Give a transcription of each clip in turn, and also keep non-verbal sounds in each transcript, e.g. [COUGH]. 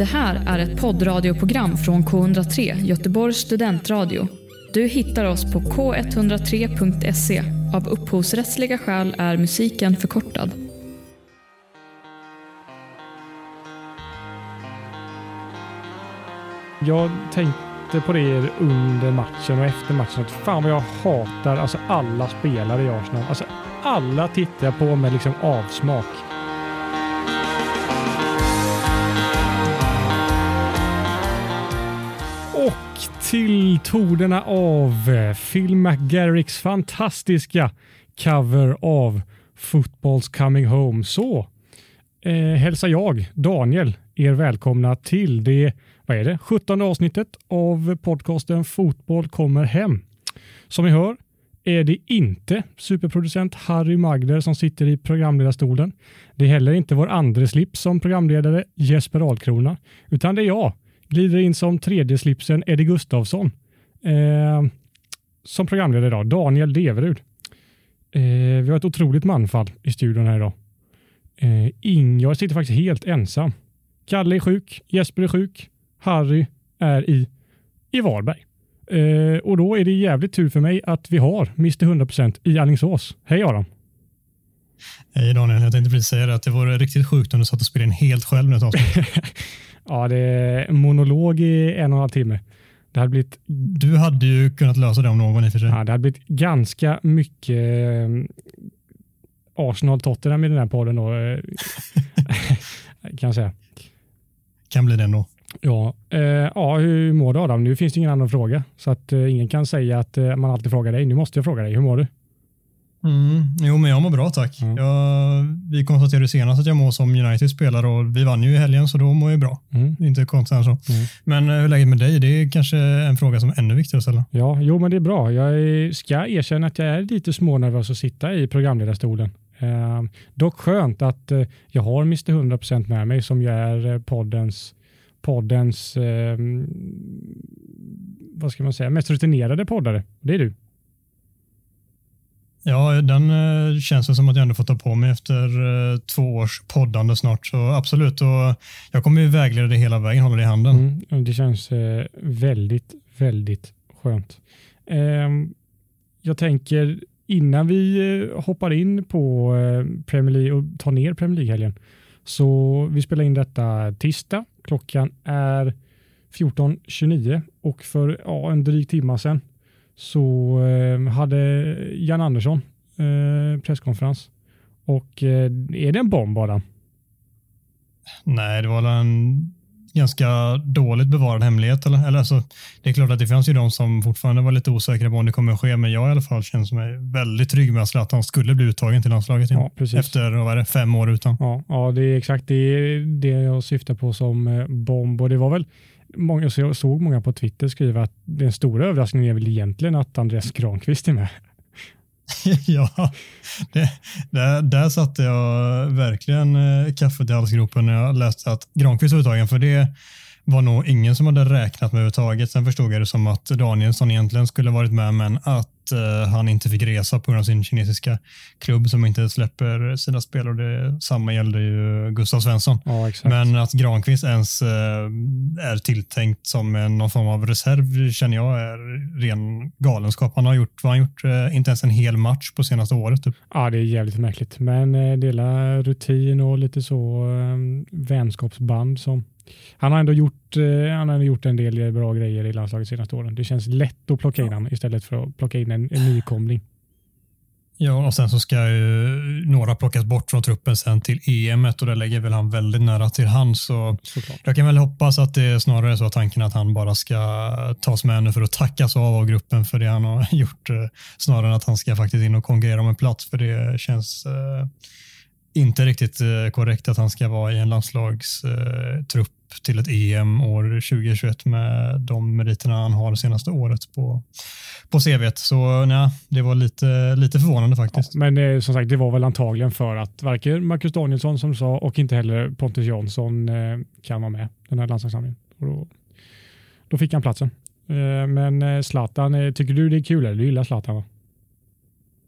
Det här är ett poddradioprogram från K103, Göteborgs studentradio. Du hittar oss på k103.se. Av upphovsrättsliga skäl är musiken förkortad. Jag tänkte på det under matchen och efter matchen att fan vad jag hatar alltså alla spelare i Arsenal. Alltså alla tittar jag på med liksom avsmak. Till tonerna av eh, Phil McGarricks fantastiska cover av Football's Coming Home så eh, hälsar jag, Daniel, er välkomna till det vad är det, 17 avsnittet av podcasten Fotboll kommer hem. Som ni hör är det inte superproducent Harry Magder som sitter i programledarstolen. Det är heller inte vår andre slips som programledare Jesper Ahlkrona, utan det är jag, glider in som tredje slipsen Eddie Gustafsson. Eh, som programledare idag, Daniel Deverud. Eh, vi har ett otroligt manfall i studion här idag. Eh, ing, jag sitter faktiskt helt ensam. Kalle är sjuk, Jesper är sjuk, Harry är i, i Varberg. Eh, och då är det jävligt tur för mig att vi har Mr 100% i Alingsås. Hej Aron! Hej Daniel, jag tänkte precis säga det att det vore riktigt sjukt om du satt och spelade in helt själv nu ett avsnitt. [LAUGHS] ja, det är monolog i en och en halv timme. Det hade blivit... Du hade ju kunnat lösa det om någon i och för sig. Ja, det hade blivit ganska mycket eh, Arsenal-Tottenham i den här podden då. Eh, [LAUGHS] kan jag säga. Kan bli det ändå. Ja, eh, ja, hur mår du Adam? Nu finns det ingen annan fråga så att eh, ingen kan säga att eh, man alltid frågar dig. Nu måste jag fråga dig. Hur mår du? Mm, jo, men jag mår bra tack. Mm. Jag, vi konstaterade senast att jag mår som United spelare och vi vann ju i helgen så då mår jag bra. Mm. Inte konstigt än så. Mm. Men hur är läget med dig? Det är kanske en fråga som är ännu viktigare att ställa. Ja, jo, men det är bra. Jag ska erkänna att jag är lite smånervös att sitta i programledarstolen. Eh, dock skönt att eh, jag har Mr 100% med mig som ju är poddens poddens, eh, vad ska man säga, mest rutinerade poddare. Det är du. Ja, den eh, känns som att jag ändå får ta på mig efter eh, två års poddande snart. Så absolut, och jag kommer ju vägleda dig hela vägen, hålla dig i handen. Mm, det känns eh, väldigt, väldigt skönt. Ehm, jag tänker innan vi eh, hoppar in på eh, Premier League och tar ner Premier League-helgen. Så vi spelar in detta tisdag Klockan är 14.29 och för ja, en dryg timma sedan så eh, hade Jan Andersson eh, presskonferens. Och eh, är det en bomb Adam? Nej, det var en ganska dåligt bevarad hemlighet. Eller? Eller alltså, det är klart att det fanns ju de som fortfarande var lite osäkra på om det kommer att ske, men jag i alla fall känner mig väldigt trygg med att han skulle bli uttagen till landslaget ja, efter vad det, fem år utan. Ja, ja, det är exakt det, det jag syftar på som eh, bomb och det var väl Många, jag såg många på Twitter skriva att den stora överraskningen är väl egentligen att Andreas Granqvist är med. [LAUGHS] ja, det, där, där satte jag verkligen eh, kaffet i halsgropen när jag läste att Granqvist var uttagen, för det var nog ingen som hade räknat med överhuvudtaget. Sen förstod jag det som att Danielsson egentligen skulle varit med, men att uh, han inte fick resa på grund av sin kinesiska klubb som inte släpper sina spelare. Det, samma gällde ju Gustav Svensson. Ja, men att Granqvist ens uh, är tilltänkt som en, någon form av reserv känner jag är ren galenskap. Han har gjort, vad han gjort, uh, inte ens en hel match på senaste året. Typ. Ja, det är jävligt märkligt, men uh, dela rutin och lite så vänskapsband som han har ändå gjort, eh, han har gjort en del bra grejer i landslaget de senaste åren. Det känns lätt att plocka in ja. honom istället för att plocka in en, en nykomling. Ja, och sen så ska ju några plockas bort från truppen sen till EM och det lägger väl han väldigt nära till hands. Så jag kan väl hoppas att det är snarare så att tanken att han bara ska tas med nu för att tackas av av gruppen för det han har [LAUGHS] gjort eh, snarare än att han ska faktiskt in och konkurrera om en plats för det känns eh, inte riktigt eh, korrekt att han ska vara i en landslagstrupp till ett EM år 2021 med de meriterna han har det senaste året på, på CV. Så nej, det var lite, lite förvånande faktiskt. Ja, men eh, som sagt, det var väl antagligen för att varken Marcus Danielsson som sa och inte heller Pontus Jansson eh, kan vara med den här landslagssamlingen. Då, då fick han platsen. Eh, men eh, Zlatan, eh, tycker du det är kul? Eller du gillar Zlatan? Va?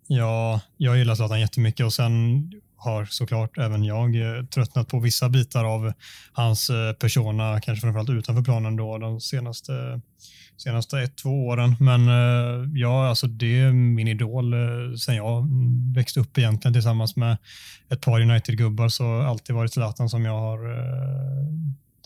Ja, jag gillar Zlatan jättemycket och sen har såklart även jag eh, tröttnat på vissa bitar av hans eh, persona, kanske framförallt utanför planen då de senaste senaste ett, två åren. Men eh, ja, alltså det är min idol sen jag växte upp egentligen tillsammans med ett par United-gubbar så har alltid varit Zlatan som jag har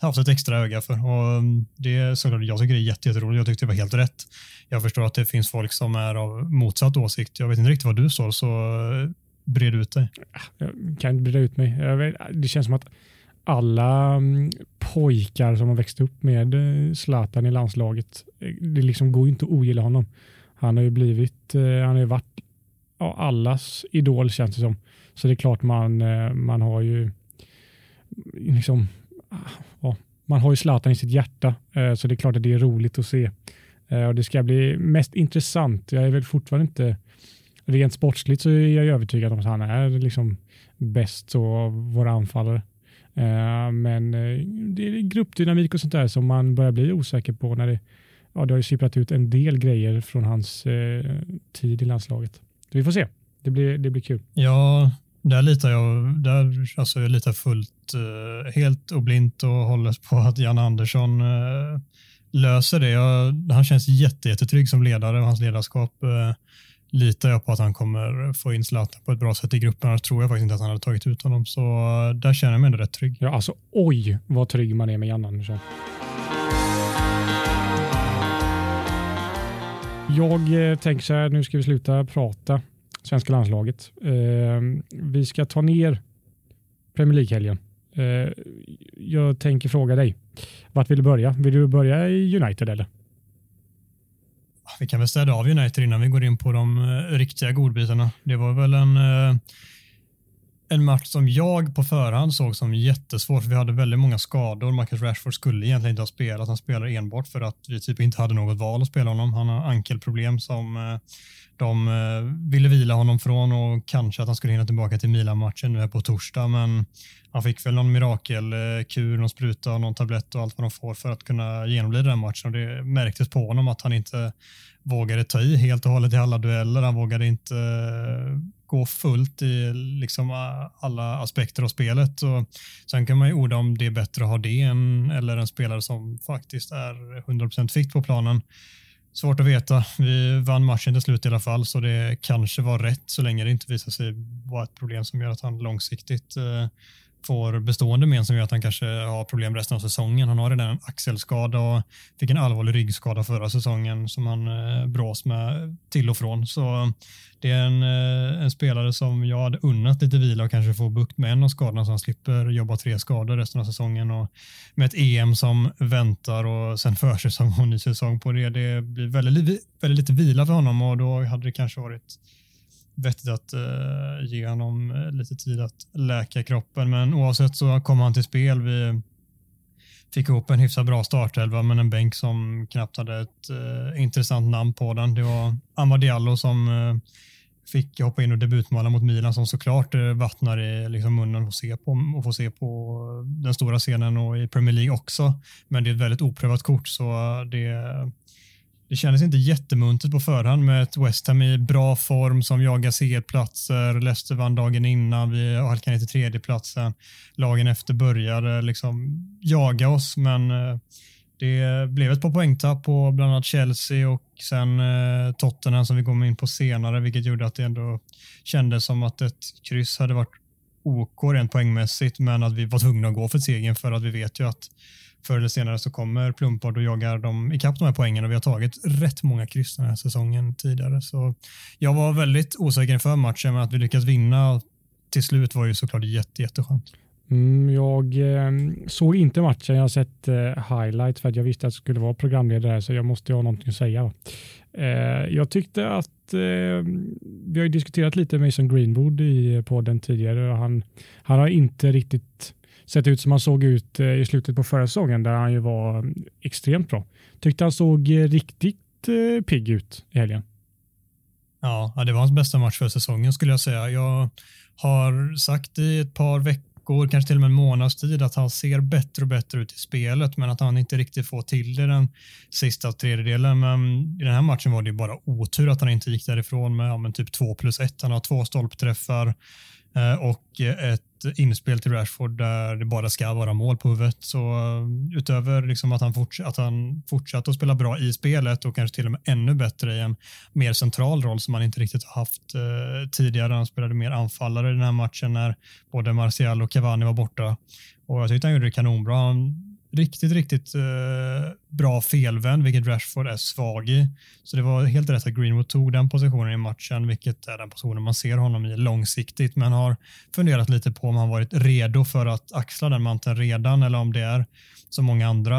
haft ett extra öga för. Och mm, det är såklart, jag tycker det är jätteroligt. Jag tyckte det var helt rätt. Jag förstår att det finns folk som är av motsatt åsikt. Jag vet inte riktigt vad du står, så bred ut dig. Jag kan inte breda ut mig. Vet, det känns som att alla mm, pojkar som har växt upp med eh, Zlatan i landslaget, eh, det liksom går inte att ogilla honom. Han har ju blivit, eh, han har ju varit ja, allas idol känns det som. Så det är klart man, man har ju mm, liksom ah, ja, man har ju Zlatan i sitt hjärta, så det är klart att det är roligt att se. Och det ska bli mest intressant. Jag är väl fortfarande inte rent sportsligt så är jag övertygad om att han är liksom bäst så våra anfallare. Eh, men eh, det är gruppdynamik och sånt där som man börjar bli osäker på när det, ja, det har ju sipprat ut en del grejer från hans eh, tid i landslaget. Så vi får se. Det blir, det blir kul. Ja, där litar jag, där, alltså jag litar fullt, helt och blint och håller på att Jan Andersson löser det. Jag, han känns jättetrygg som ledare och hans ledarskap litar jag på att han kommer få in Zlatan på ett bra sätt i gruppen. Annars tror jag faktiskt inte att han hade tagit ut honom. Så eh, där känner jag mig ändå rätt trygg. Ja, alltså oj vad trygg man är med Jan Andersson. Jag eh, tänker så här, nu ska vi sluta prata svenska landslaget. Eh, vi ska ta ner Premier League-helgen. Eh, jag tänker fråga dig, vart vill du börja? Vill du börja i United eller? Vi kan väl städa av United innan vi går in på de eh, riktiga godbitarna. Det var väl en eh, en match som jag på förhand såg som jättesvår, för vi hade väldigt många skador. Marcus Rashford skulle egentligen inte ha spelat, han spelar enbart för att vi typ inte hade något val att spela honom. Han har ankelproblem som eh, de ville vila honom från och kanske att han skulle hinna tillbaka till Milan-matchen nu på torsdag, men han fick väl någon mirakelkur, någon spruta, någon tablett och allt vad de får för att kunna genomlida den matchen och det märktes på honom att han inte vågade ta i helt och hållet i alla dueller. Han vågade inte eh, gå fullt i liksom alla aspekter av spelet. Och sen kan man ju orda om det är bättre att ha det än eller en spelare som faktiskt är 100% fikt på planen. Svårt att veta. Vi vann matchen till slut i alla fall, så det kanske var rätt så länge det inte visar sig vara ett problem som gör att han långsiktigt eh, får bestående men som gör att han kanske har problem resten av säsongen. Han har redan en axelskada och fick en allvarlig ryggskada förra säsongen som han eh, brås med till och från. Så det är en, eh, en, spelare som jag hade unnat lite vila och kanske få bukt med en av skadorna så han slipper jobba tre skador resten av säsongen och med ett EM som väntar och sen [LAUGHS] försäsong och ny säsong på det. Det blir väldigt, väldigt lite vila för honom och då hade det kanske varit vettigt att uh, ge honom eh, lite tid att läka kroppen. Men oavsett så kom han till spel. Vi fick ihop en hyfsat bra startelva men en bänk som knappt hade ett uh, intressant namn på den. Det var Amar Diallo som uh, fick hoppa in och debutmåla mot Milan som såklart vattnar i liksom munnen och se på, och få se på den stora scenen och i Premier League också. Men det är ett väldigt oprövat kort så det det kändes inte jättemuntet på förhand med ett West Ham i bra form som jagar segerplatser. Leicester vann dagen innan, vi halkade ner till tredjeplatsen. Lagen efter började eh, liksom jaga oss, men eh, det blev ett par poängtapp på bland annat Chelsea och sen eh, Tottenham som vi kommer in på senare, vilket gjorde att det ändå kändes som att ett kryss hade varit OK rent poängmässigt, men att vi var tvungna att gå för segern för att vi vet ju att förr eller senare så kommer Plumpard och jagar dem ikapp de här poängen och vi har tagit rätt många kryss den här säsongen tidigare. Så jag var väldigt osäker inför matchen, men att vi lyckas vinna till slut var ju såklart jätte, jätteskönt. Mm, jag eh, såg inte matchen, jag har sett eh, highlights för att jag visste att jag skulle vara programledare så jag måste ha någonting att säga. Eh, jag tyckte att eh, vi har ju diskuterat lite Mason Greenwood i eh, podden tidigare och han, han har inte riktigt sett ut som han såg ut eh, i slutet på förra säsongen där han ju var extremt bra. Tyckte han såg eh, riktigt eh, pigg ut i helgen. Ja, det var hans bästa match för säsongen skulle jag säga. Jag har sagt i ett par veckor, kanske till och med en månads tid, att han ser bättre och bättre ut i spelet, men att han inte riktigt får till det den sista tredjedelen. Men i den här matchen var det bara otur att han inte gick därifrån med ja, typ 2 plus 1. Han har två stolpträffar Eh, och ett inspel till Rashford där det bara ska vara mål på huvudet. Så eh, utöver liksom att, han forts att han fortsatte att spela bra i spelet och kanske till och med ännu bättre i en mer central roll som han inte riktigt har haft eh, tidigare. Han spelade mer anfallare i den här matchen när både Martial och Cavani var borta. Och jag tyckte han gjorde det kanonbra. Han riktigt, riktigt eh, bra felvänd, vilket Rashford är svag i. Så det var helt rätt att Greenwood tog den positionen i matchen, vilket är den positionen man ser honom i långsiktigt, men har funderat lite på om han varit redo för att axla den manteln redan eller om det är som många andra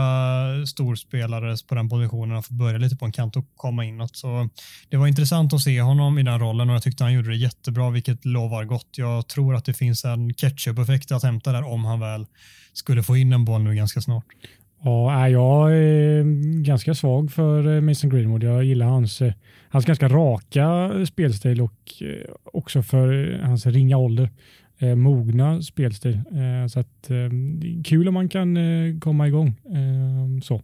storspelare på den positionen att få börja lite på en kant och komma inåt. Så det var intressant att se honom i den rollen och jag tyckte han gjorde det jättebra, vilket lovar gott. Jag tror att det finns en ketchup-effekt att hämta där om han väl skulle få in en boll nu ganska snart. Ja, jag är ganska svag för eh, Mason Greenwood. Jag gillar hans, eh, hans ganska raka eh, spelstil och också för hans ringa ålder. Mogna spelstil. Så att, kul om man kan komma igång. Så.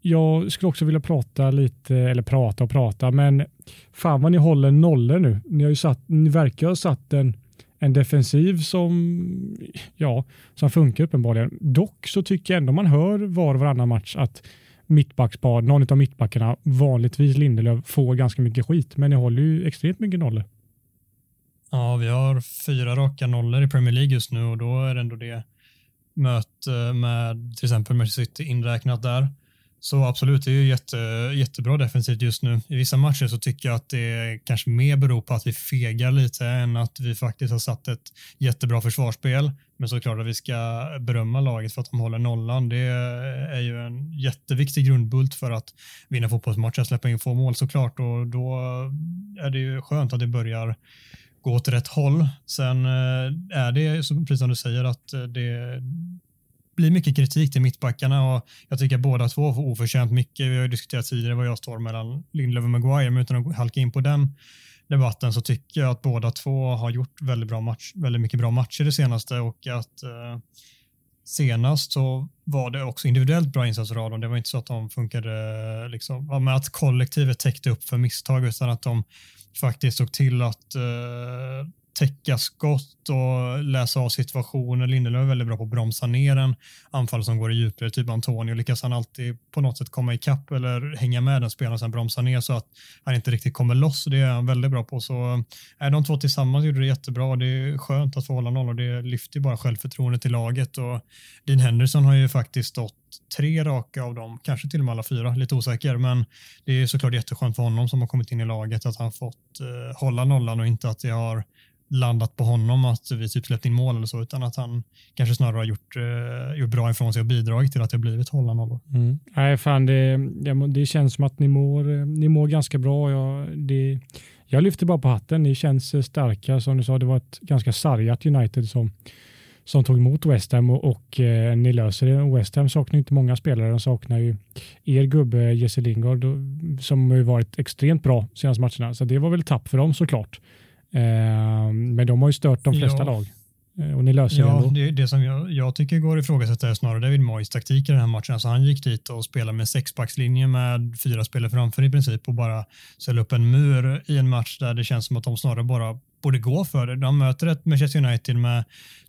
Jag skulle också vilja prata lite, eller prata och prata, men fan vad ni håller nollor nu. Ni, har ju satt, ni verkar ha satt en en defensiv som, ja, som funkar uppenbarligen. Dock så tycker jag ändå man hör var och varannan match att mittbackspar, någon av mittbackarna, vanligtvis Lindelöf, får ganska mycket skit, men ni håller ju extremt mycket nollor. Ja, vi har fyra raka nollor i Premier League just nu och då är det ändå det möte eh, med till exempel Manchester City inräknat där. Så absolut, det är ju jätte, jättebra defensivt just nu. I vissa matcher så tycker jag att det kanske mer beror på att vi fegar lite än att vi faktiskt har satt ett jättebra försvarsspel. Men såklart att vi ska berömma laget för att de håller nollan. Det är ju en jätteviktig grundbult för att vinna fotbollsmatcher, släppa in få mål såklart och då är det ju skönt att det börjar gå åt rätt håll. Sen eh, är det, precis som du säger, att eh, det blir mycket kritik till mittbackarna och jag tycker båda två får oförtjänt mycket. Vi har ju diskuterat tidigare vad jag står mellan Lindelöf och Maguire, men utan att halka in på den debatten så tycker jag att båda två har gjort väldigt, bra match, väldigt mycket bra matcher det senaste och att eh, senast så var det också individuellt bra insatser av dem. Det var inte så att de funkade liksom, med att kollektivet täckte upp för misstag utan att de faktiskt såg till att eh, täcka skott och läsa av situationer. Lindelöf är väldigt bra på att bromsa ner en anfall som går i djupled, typ Antonio. Lyckas han alltid på något sätt komma ikapp eller hänga med den spelaren och sen bromsa ner så att han inte riktigt kommer loss. Det är han väldigt bra på. Så är de två tillsammans gjorde det jättebra. Det är skönt att få hålla noll och det lyfter bara självförtroendet i laget. Och Dean Henderson har ju faktiskt stått tre raka av dem, kanske till och med alla fyra, lite osäker, men det är såklart jätteskönt för honom som har kommit in i laget att han fått eh, hålla nollan och inte att det har landat på honom att vi typ släppt in mål eller så, utan att han kanske snarare har gjort, eh, gjort bra ifrån sig och bidragit till att det har blivit hålla nollor. Mm. Nej, fan, det, det känns som att ni mår, eh, ni mår ganska bra. Jag, det, jag lyfter bara på hatten. Ni känns eh, starka. Som du sa, det var ett ganska sargat United som, som tog emot West Ham och, och eh, ni löser det. West Ham saknar inte många spelare. De saknar ju er gubbe Jesse Lingard som har varit extremt bra senaste matcherna. Så det var väl tapp för dem såklart. Eh, men de har ju stört de flesta ja. lag. Eh, och ni löser ja, det ändå. Det, det som jag, jag tycker går att ifrågasätta är snarare David Moyes taktik i den här matchen. Alltså han gick dit och spelade med sexbackslinje med fyra spelare framför i princip och bara ställa upp en mur i en match där det känns som att de snarare bara borde gå för det. De möter ett Manchester United med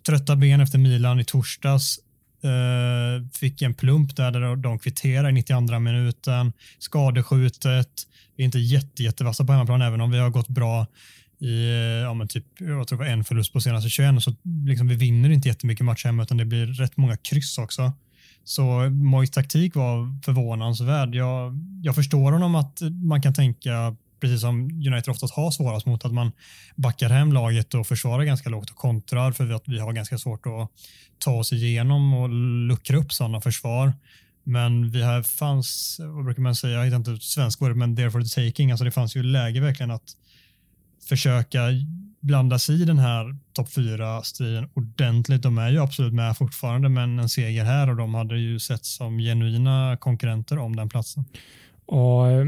trötta ben efter Milan i torsdags. Uh, fick en plump där, där de kvitterar i 92 minuten. Skadeskjutet. Vi är inte jätte, jättevassa på hemmaplan även om vi har gått bra i ja, men typ, jag tror det var en förlust på senaste 21 så liksom, vi vinner inte jättemycket matcher hemma utan det blir rätt många kryss också. Så Mois taktik var förvånansvärd. Jag, jag förstår honom att man kan tänka precis som United oftast har svårast mot att man backar hem laget och försvarar ganska lågt och kontrar för att vi har ganska svårt att ta oss igenom och luckra upp sådana försvar. Men vi här fanns, vad brukar man säga, jag hittar inte svensk ord, men there for the taking, alltså det fanns ju läge verkligen att försöka blanda sig i den här topp fyra striden ordentligt. De är ju absolut med fortfarande, men en seger här och de hade ju sett som genuina konkurrenter om den platsen. Och, eh,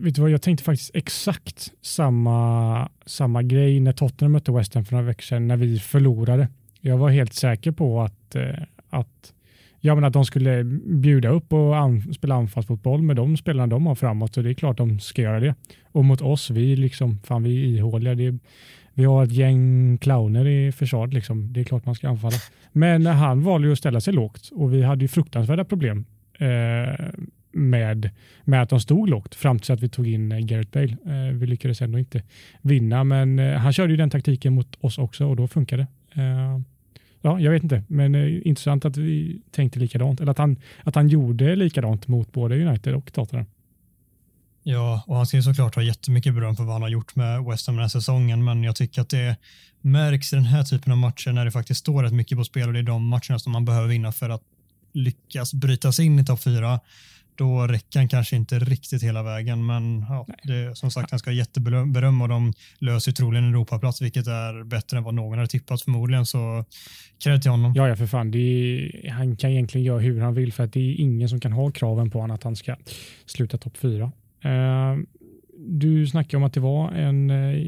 vet du vad, jag tänkte faktiskt exakt samma, samma grej när Tottenham mötte West Ham för några veckor sedan när vi förlorade. Jag var helt säker på att, eh, att Ja, men att de skulle bjuda upp och an, spela anfallsfotboll med de spelarna de har framåt, så det är klart de ska göra det. Och mot oss, vi liksom, fan vi är ihåliga. Det, Vi har ett gäng clowner i försvaret, liksom. det är klart man ska anfalla. Men han valde ju att ställa sig lågt och vi hade ju fruktansvärda problem eh, med, med att de stod lågt fram tills att vi tog in eh, Gareth Bale. Eh, vi lyckades ändå inte vinna, men eh, han körde ju den taktiken mot oss också och då funkade det. Eh, Ja, jag vet inte, men eh, intressant att vi tänkte likadant, eller att han, att han gjorde likadant mot både United och Tottenham. Ja, och han ska ju såklart ha jättemycket beröm för vad han har gjort med West Ham den här säsongen, men jag tycker att det märks i den här typen av matcher när det faktiskt står rätt mycket på spel och det är de matcherna som man behöver vinna för att lyckas bryta sig in i topp fyra. Då räcker han kanske inte riktigt hela vägen, men ja, det, som sagt, han ska ha jätteberöm och de löser troligen en Europaplats, vilket är bättre än vad någon hade tippat förmodligen. Så cred till honom. Ja, ja för fan. Är, han kan egentligen göra hur han vill för att det är ingen som kan ha kraven på honom att han ska sluta topp fyra. Uh, du snackade om att det var en, eh,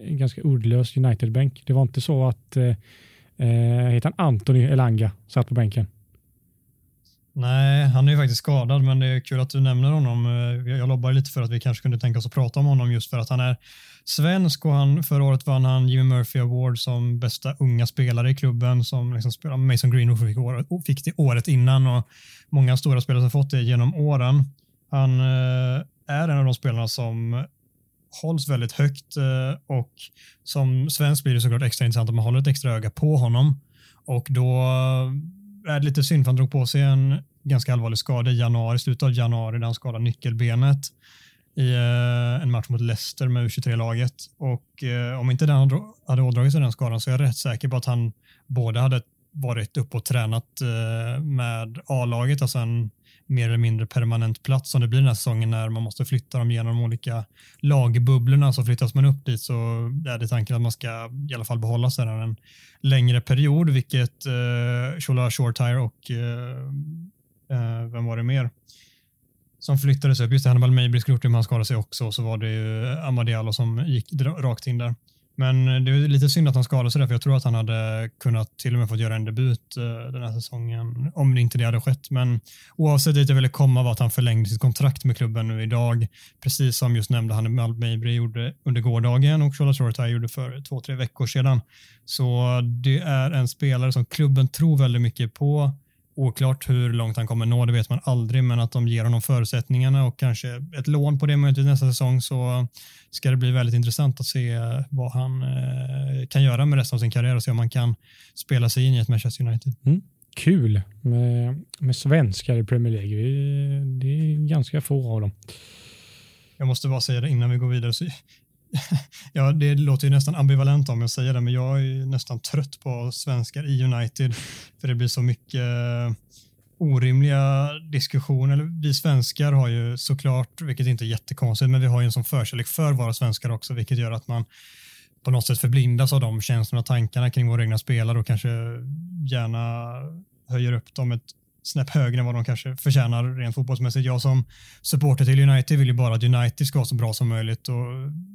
en ganska uddlös United-bänk. Det var inte så att uh, heter han Anthony Elanga satt på bänken? Nej, han är ju faktiskt skadad, men det är kul att du nämner honom. Eh, jag lobbar lite för att vi kanske kunde tänka oss att prata om honom just för att han är svensk och han, förra året vann han Jimmy Murphy Award som bästa unga spelare i klubben som liksom spelar Mason Greenwood fick, år, fick det året innan och många stora spelare har fått det genom åren. Han eh, är en av de spelarna som hålls väldigt högt eh, och som svensk blir det såklart extra intressant om man håller ett extra öga på honom och då är lite synd för han drog på sig en ganska allvarlig skada i januari, slutet av januari där han skadade nyckelbenet i eh, en match mot Leicester med U23-laget och eh, om inte den hade ådragit sig den skadan så är jag rätt säker på att han både hade varit uppe och tränat eh, med A-laget, alltså en mer eller mindre permanent plats som det blir den här säsongen när man måste flytta dem genom de olika lagbubblorna så flyttas man upp dit så är det tanken att man ska i alla fall behålla sig en längre period vilket eh, Shola Shortire och eh, eh, vem var det mer? Som flyttades upp, just det, Hannibal Mabry skulle gjort det men han skadade sig också. Och så var det ju Amadialo som gick rakt in där. Men det är lite synd att han skadade sig där, för jag tror att han hade kunnat till och med fått göra en debut eh, den här säsongen, om det inte det hade skett. Men oavsett dit jag ville komma var att han förlängde sitt kontrakt med klubben nu idag, precis som just nämnde han Mabry gjorde under gårdagen och Charlotte Shortai gjorde för två, tre veckor sedan. Så det är en spelare som klubben tror väldigt mycket på Oklart hur långt han kommer nå, det vet man aldrig, men att de ger honom förutsättningarna och kanske ett lån på det möjligtvis nästa säsong så ska det bli väldigt intressant att se vad han eh, kan göra med resten av sin karriär och se om han kan spela sig in i ett Manchester United. Mm. Kul med, med svenskar i Premier League. Det är ganska få av dem. Jag måste bara säga det innan vi går vidare. Så [LAUGHS] ja, det låter ju nästan ambivalent om jag säger det, men jag är nästan trött på svenskar i United. För det blir så mycket eh, orimliga diskussioner. Vi svenskar har ju såklart, vilket inte är jättekonstigt, men vi har ju en sån förkärlek för våra svenskar också, vilket gör att man på något sätt förblindas av de känslorna och tankarna kring våra egna spelare och kanske gärna höjer upp dem ett snäpp högre än vad de kanske förtjänar rent fotbollsmässigt. Jag som supporter till United vill ju bara att United ska vara så bra som möjligt och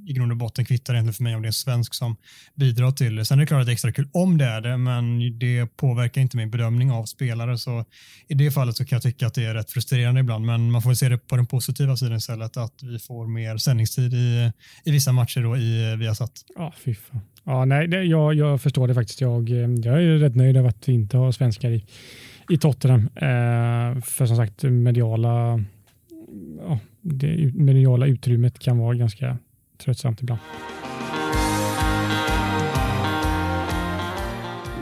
i grund och botten kvittar det egentligen för mig om det är en svensk som bidrar till det. Sen är det klart att det är extra kul om det är det, men det påverkar inte min bedömning av spelare. Så i det fallet så kan jag tycka att det är rätt frustrerande ibland, men man får se det på den positiva sidan istället, att vi får mer sändningstid i, i vissa matcher då i Viasat. Ja, fy fan. Ja, nej, det, jag, jag förstår det faktiskt. Jag, eh, jag är rätt nöjd över att vi inte har svenskar i i Tottenham. Eh, för som sagt, mediala, ja, det mediala utrymmet kan vara ganska tröttsamt ibland.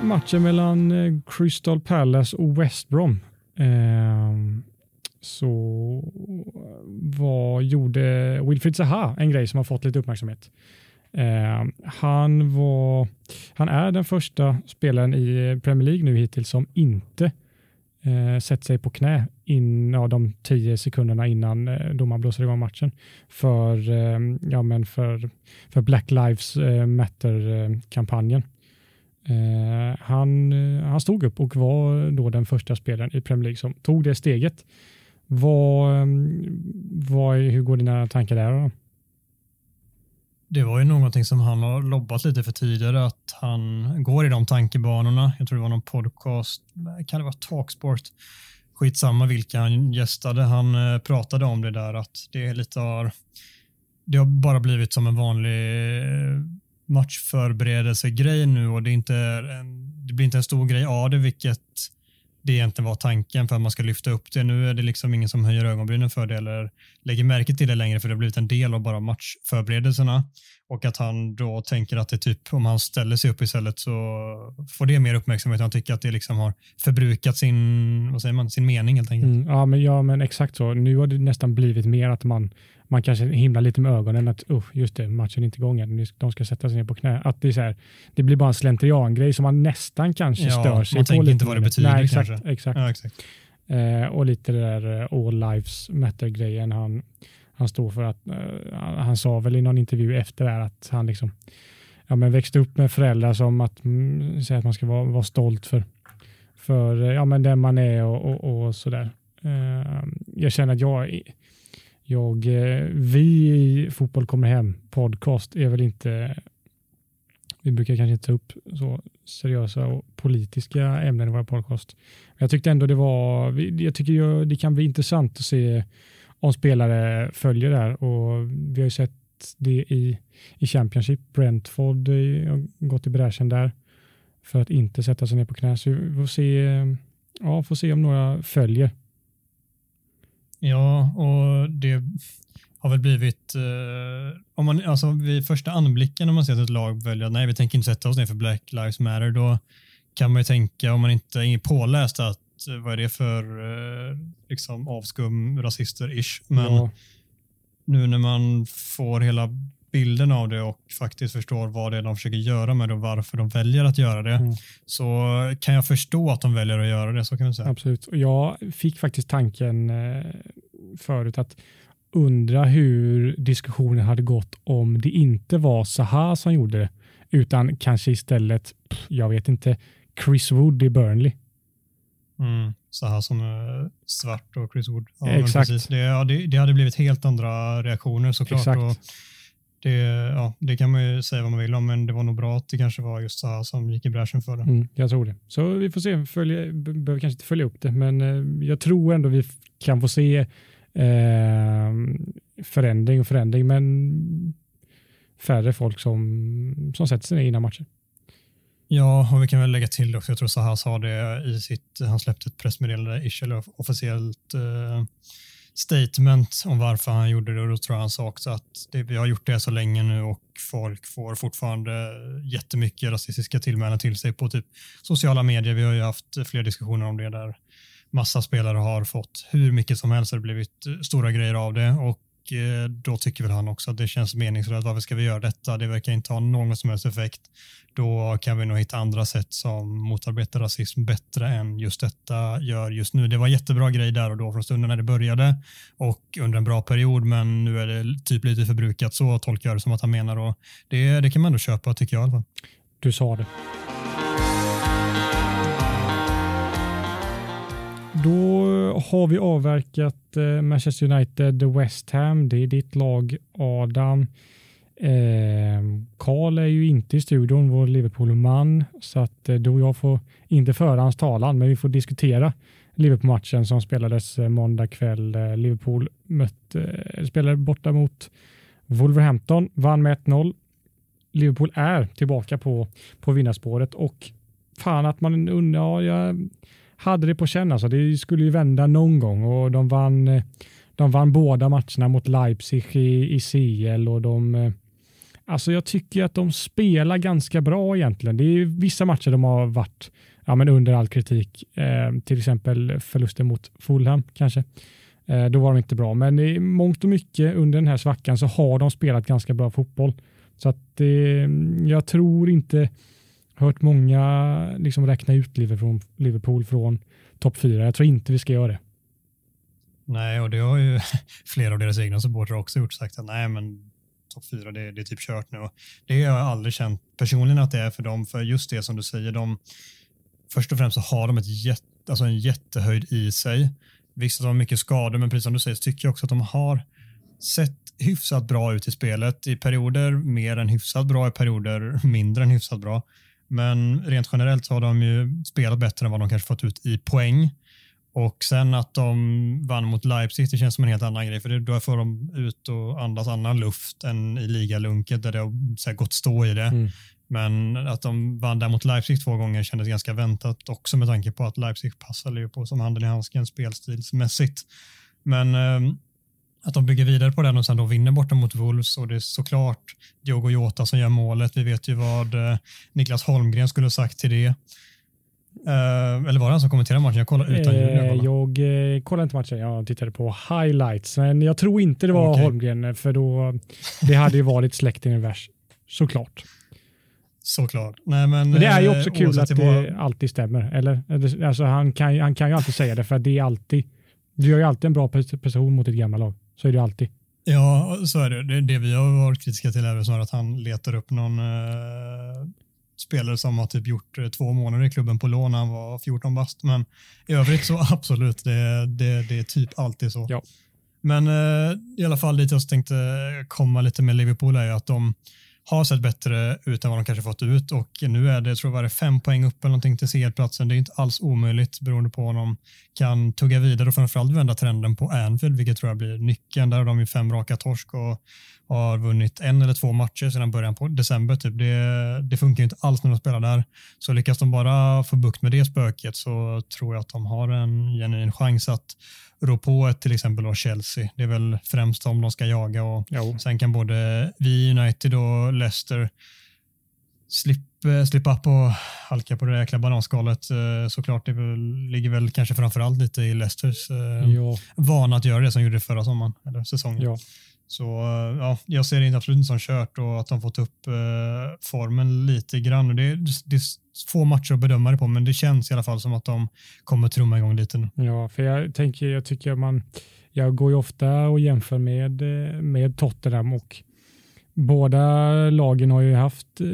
Matchen mellan eh, Crystal Palace och West Brom. Ehm, eh, så vad gjorde Wilfried Zaha en grej som har fått lite uppmärksamhet. Eh, han, var, han är den första spelaren i eh, Premier League nu hittills som inte eh, sätter sig på knä in, ja, de tio sekunderna innan eh, domaren blåser igång matchen för, eh, ja, men för, för Black Lives eh, Matter-kampanjen. Eh, han, eh, han stod upp och var då den första spelaren i Premier League som tog det steget. Vad, eh, vad, hur går dina tankar där? Då? Det var ju någonting som han har lobbat lite för tidigare, att han går i de tankebanorna. Jag tror det var någon podcast, kan det vara Talksport? Skitsamma vilka han gästade. Han eh, pratade om det där att det är lite har, det har bara blivit som en vanlig eh, matchförberedelsegrej nu och det, är inte en, det blir inte en stor grej av det, vilket det egentligen var tanken för att man ska lyfta upp det. Nu är det liksom ingen som höjer ögonbrynen för det eller lägger märke till det längre för det har blivit en del av bara matchförberedelserna och att han då tänker att det typ om han ställer sig upp istället så får det mer uppmärksamhet. Han tycker att det liksom har förbrukat sin, vad säger man, sin mening helt enkelt. Mm, ja, men, ja, men exakt så. Nu har det nästan blivit mer att man man kanske himlar lite med ögonen att uh, just det, matchen är inte igång än, de ska sätta sig ner på knä. Att det, är så här, det blir bara en slentriangrej som man nästan kanske ja, stör sig man på. Man tänker inte vad det betyder Nej, exakt, kanske. Exakt. Ja, exakt. Eh, och lite det där uh, all lives matter-grejen han, han står för. att uh, Han sa väl i någon intervju efter det här att han liksom ja, men växte upp med föräldrar som att, mm, säger att man ska vara, vara stolt för, för ja, men den man är och, och, och sådär. Uh, jag känner att jag jag, eh, vi i Fotboll kommer hem podcast är väl inte, vi brukar kanske inte ta upp så seriösa och politiska ämnen i våra podcast. Men jag tyckte ändå det var, jag tycker det kan bli intressant att se om spelare följer det här och vi har ju sett det i, i Championship. Brentford har gått i bräschen där för att inte sätta sig ner på knä. Så vi får se, ja, får se om några följer. Ja, och det har väl blivit, eh, om man, alltså vid första anblicken om man ser att ett lag väljer att nej, vi tänker inte sätta oss ner för Black Lives Matter, då kan man ju tänka, om man inte är påläst, att eh, vad är det för eh, liksom avskum, rasister-ish. Men ja. nu när man får hela bilden av det och faktiskt förstår vad det är de försöker göra med det och varför de väljer att göra det mm. så kan jag förstå att de väljer att göra det. så kan man säga. Absolut. Jag fick faktiskt tanken eh, förut att undra hur diskussionen hade gått om det inte var Zaha som gjorde det utan kanske istället, jag vet inte, Chris Wood i Burnley. Mm. Zaha som är svart och Chris Wood. Ja, Exakt. Det, ja, det, det, hade blivit helt andra reaktioner såklart. Exakt. Och det, ja, det kan man ju säga vad man vill om, men det var nog bra att det kanske var just så som gick i bräschen för det. Mm, jag tror det. Så vi får se, följa, behöver kanske inte följa upp det, men eh, jag tror ändå vi kan få se eh, förändring och förändring, men färre folk som, som sätter sig ner innan matchen. Ja, och vi kan väl lägga till också, jag tror Zaha sa det i sitt, han släppte ett pressmeddelande, ish, eller officiellt eh, statement om varför han gjorde det. Och då tror jag han sa också att det, vi har gjort det så länge nu och folk får fortfarande jättemycket rasistiska tillmälen till sig på typ sociala medier. Vi har ju haft fler diskussioner om det där massa spelare har fått hur mycket som helst. Det har blivit stora grejer av det. Och Eh, då tycker väl han också att det känns meningslöst. Varför ska vi göra detta? Det verkar inte ha någon som helst effekt. Då kan vi nog hitta andra sätt som motarbetar rasism bättre än just detta gör just nu. Det var jättebra grej där och då från stunden när det började och under en bra period, men nu är det typ lite förbrukat. Så tolkar jag det som att han menar och det, det kan man ändå köpa tycker jag i alla fall. Du sa det. Då har vi avverkat eh, Manchester United, West Ham. Det är ditt lag Adam. Eh, är ju inte i studion, vår Liverpool-man, så att eh, du och jag får inte föra hans talan, men vi får diskutera Liverpool-matchen som spelades eh, måndag kväll. Eh, Liverpool mötte, eh, spelade borta mot Wolverhampton, vann med 1-0. Liverpool är tillbaka på, på vinnarspåret och fan att man undrar, ja, hade det på känn. Alltså. Det skulle ju vända någon gång och de vann, eh, de vann båda matcherna mot Leipzig i, i CL och de eh, Alltså jag tycker att de spelar ganska bra egentligen. Det är vissa matcher de har varit ja, men under all kritik. Eh, till exempel förlusten mot Fulham kanske. Eh, då var de inte bra, men i mångt och mycket under den här svackan så har de spelat ganska bra fotboll. Så att eh, jag tror inte hört många liksom räkna ut Liverpool, Liverpool från topp fyra. Jag tror inte vi ska göra det. Nej, och det har ju [LAUGHS] flera av deras egna supportrar också gjort sagt att nej, men topp fyra, det, det, är typ kört nu. Och det har jag aldrig känt personligen att det är för dem, för just det som du säger, de först och främst så har de ett jätte, alltså en jättehöjd i sig. Visst de har mycket skador, men precis som du säger så tycker jag också att de har sett hyfsat bra ut i spelet. I perioder mer än hyfsat bra, i perioder mindre än hyfsat bra. Men rent generellt så har de ju spelat bättre än vad de kanske fått ut i poäng. Och sen att de vann mot Leipzig, det känns som en helt annan grej, för då får de ut och andas annan luft än i ligalunket där det har så här, gått stå i det. Mm. Men att de vann där mot Leipzig två gånger kändes ganska väntat också med tanke på att Leipzig passade ju på som handen i handsken spelstilsmässigt. Men eh, att de bygger vidare på den och sen då vinner borta mot Wolves och det är såklart Diogo Jota som gör målet. Vi vet ju vad eh, Niklas Holmgren skulle ha sagt till det. Uh, eller var det han som kommenterade matchen? Jag kollade utan ljud. Jag, jag eh, kollade inte matchen, jag tittade på highlights. Men jag tror inte det var okay. Holmgren, för då, det hade ju varit släkten i vers. Såklart. Såklart. Nej, men, men det är ju också kul att det, var... alltid stämmer. Eller? Alltså, han, kan, han kan ju alltid säga det, för det är alltid, du gör ju alltid en bra prestation mot ett gamla lag. Så är det alltid. Ja, så är det. Det, det vi har varit kritiska till är snarare att han letar upp någon uh, spelare som har typ gjort uh, två månader i klubben på lån när han var 14 bast. Men i övrigt så [LAUGHS] absolut, det, det, det är typ alltid så. Ja. Men uh, i alla fall dit jag tänkte komma lite med Liverpool är ju att de har sett bättre ut än vad de kanske fått ut och nu är det, jag tror jag det fem poäng upp eller någonting till CL-platsen. Det är inte alls omöjligt beroende på om de kan tugga vidare och framförallt vända trenden på Anfield, vilket tror jag blir nyckeln. Där har de ju fem raka torsk och har vunnit en eller två matcher sedan början på december. Typ. Det, det funkar inte alls när de spelar där. Så lyckas de bara få bukt med det spöket så tror jag att de har en genuin chans att rå på ett till exempel då Chelsea. Det är väl främst om de ska jaga och jo. sen kan både vi United och Leicester slippa, slippa upp och halka på det jäkla bananskalet. Eh, såklart, det ligger väl kanske framförallt lite i Leicesters eh, vana att göra det som gjorde förra sommaren, eller säsongen. Ja. Så eh, ja, jag ser det absolut inte som kört och att de fått upp eh, formen lite grann. Det, det är få matcher att bedöma det på, men det känns i alla fall som att de kommer trumma igång lite nu. Ja, för jag tänker, jag tycker man, jag går ju ofta och jämför med, eh, med Tottenham och båda lagen har ju haft eh,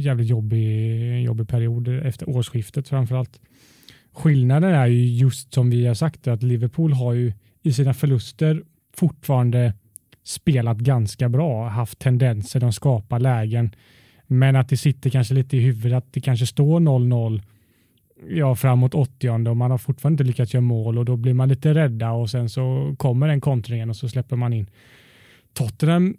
jävligt jobbig, jobbig period efter årsskiftet framförallt. Skillnaden är ju just som vi har sagt att Liverpool har ju i sina förluster fortfarande spelat ganska bra, haft tendenser, de skapar lägen. Men att det sitter kanske lite i huvudet att det kanske står 0-0 ja, framåt 80 och man har fortfarande inte lyckats göra mål och då blir man lite rädda och sen så kommer den kontringen och så släpper man in. Tottenham,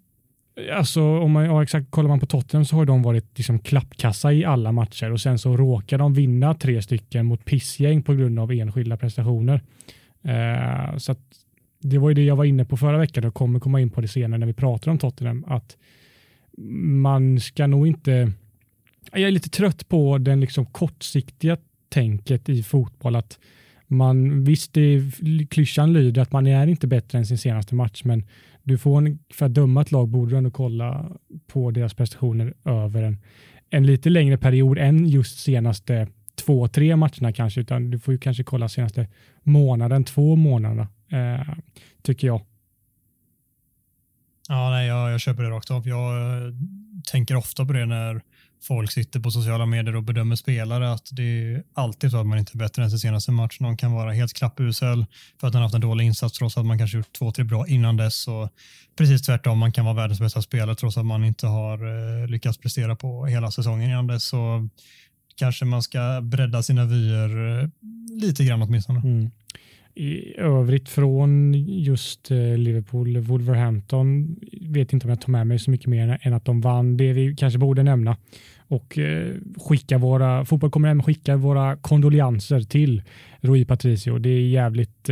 alltså om man, ja, exakt, kollar man på Tottenham så har de varit liksom klappkassa i alla matcher och sen så råkar de vinna tre stycken mot pissgäng på grund av enskilda prestationer. Uh, så att det var ju det jag var inne på förra veckan och kommer komma in på det senare när vi pratar om Tottenham, att man ska nog inte... Jag är lite trött på den liksom kortsiktiga tänket i fotboll, att man, visst, det, klyschan lyder att man är inte bättre än sin senaste match, men du får en, för att döma ett lag borde du ändå kolla på deras prestationer över en, en lite längre period än just senaste två, tre matcherna kanske, utan du får ju kanske kolla senaste månaden, två månaderna eh, tycker jag. Ja, nej, jag, jag köper det rakt av. Jag eh, tänker ofta på det när folk sitter på sociala medier och bedömer spelare att det är alltid så att man inte är bättre än sin senaste match. Någon kan vara helt klappusel för att den haft en dålig insats trots att man kanske gjort två, tre bra innan dess. Och precis tvärtom, man kan vara världens bästa spelare trots att man inte har eh, lyckats prestera på hela säsongen innan dess. Så kanske man ska bredda sina vyer eh, lite grann åtminstone. Mm i övrigt från just eh, Liverpool, Wolverhampton vet inte om jag tar med mig så mycket mer än att de vann det vi kanske borde nämna och eh, skicka våra, fotboll kommer hem skicka våra kondolenser till Rui Patricio. Det är jävligt,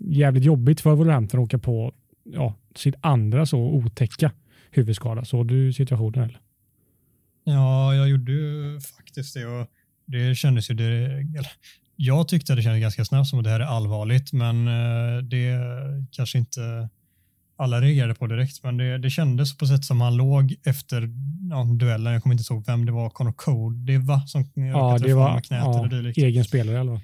jävligt jobbigt för Wolverhampton att åka på ja, sitt andra så otäcka huvudskada. Såg du situationen eller? Ja, jag gjorde ju faktiskt det och det kändes ju, det, jag tyckte det kändes ganska snabbt som att det här är allvarligt, men eh, det kanske inte alla reagerade på direkt, men det, det kändes på sätt som han låg efter ja, duellen. Jag kommer inte ihåg vem det var, Connor Code, det var som ja, det var knät ja, eller egen spelare eller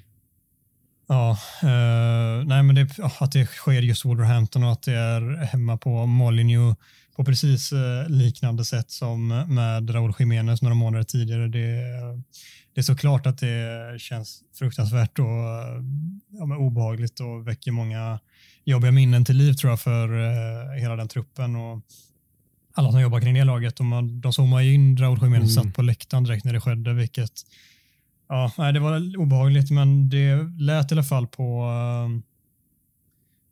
Ja, uh, nej men det, att det sker just Wolverhampton och att det är hemma på Molineux på precis uh, liknande sätt som med Raúl Jiménez några månader tidigare. Det, det är såklart att det känns fruktansvärt och ja, obehagligt och väcker många jobbiga minnen till liv tror jag för uh, hela den truppen och alla som jobbar kring det laget. Man, de zoomade in Raúl Jiménez mm. satt på läktaren direkt när det skedde, vilket Ja, det var obehagligt, men det lät i alla fall på, eh,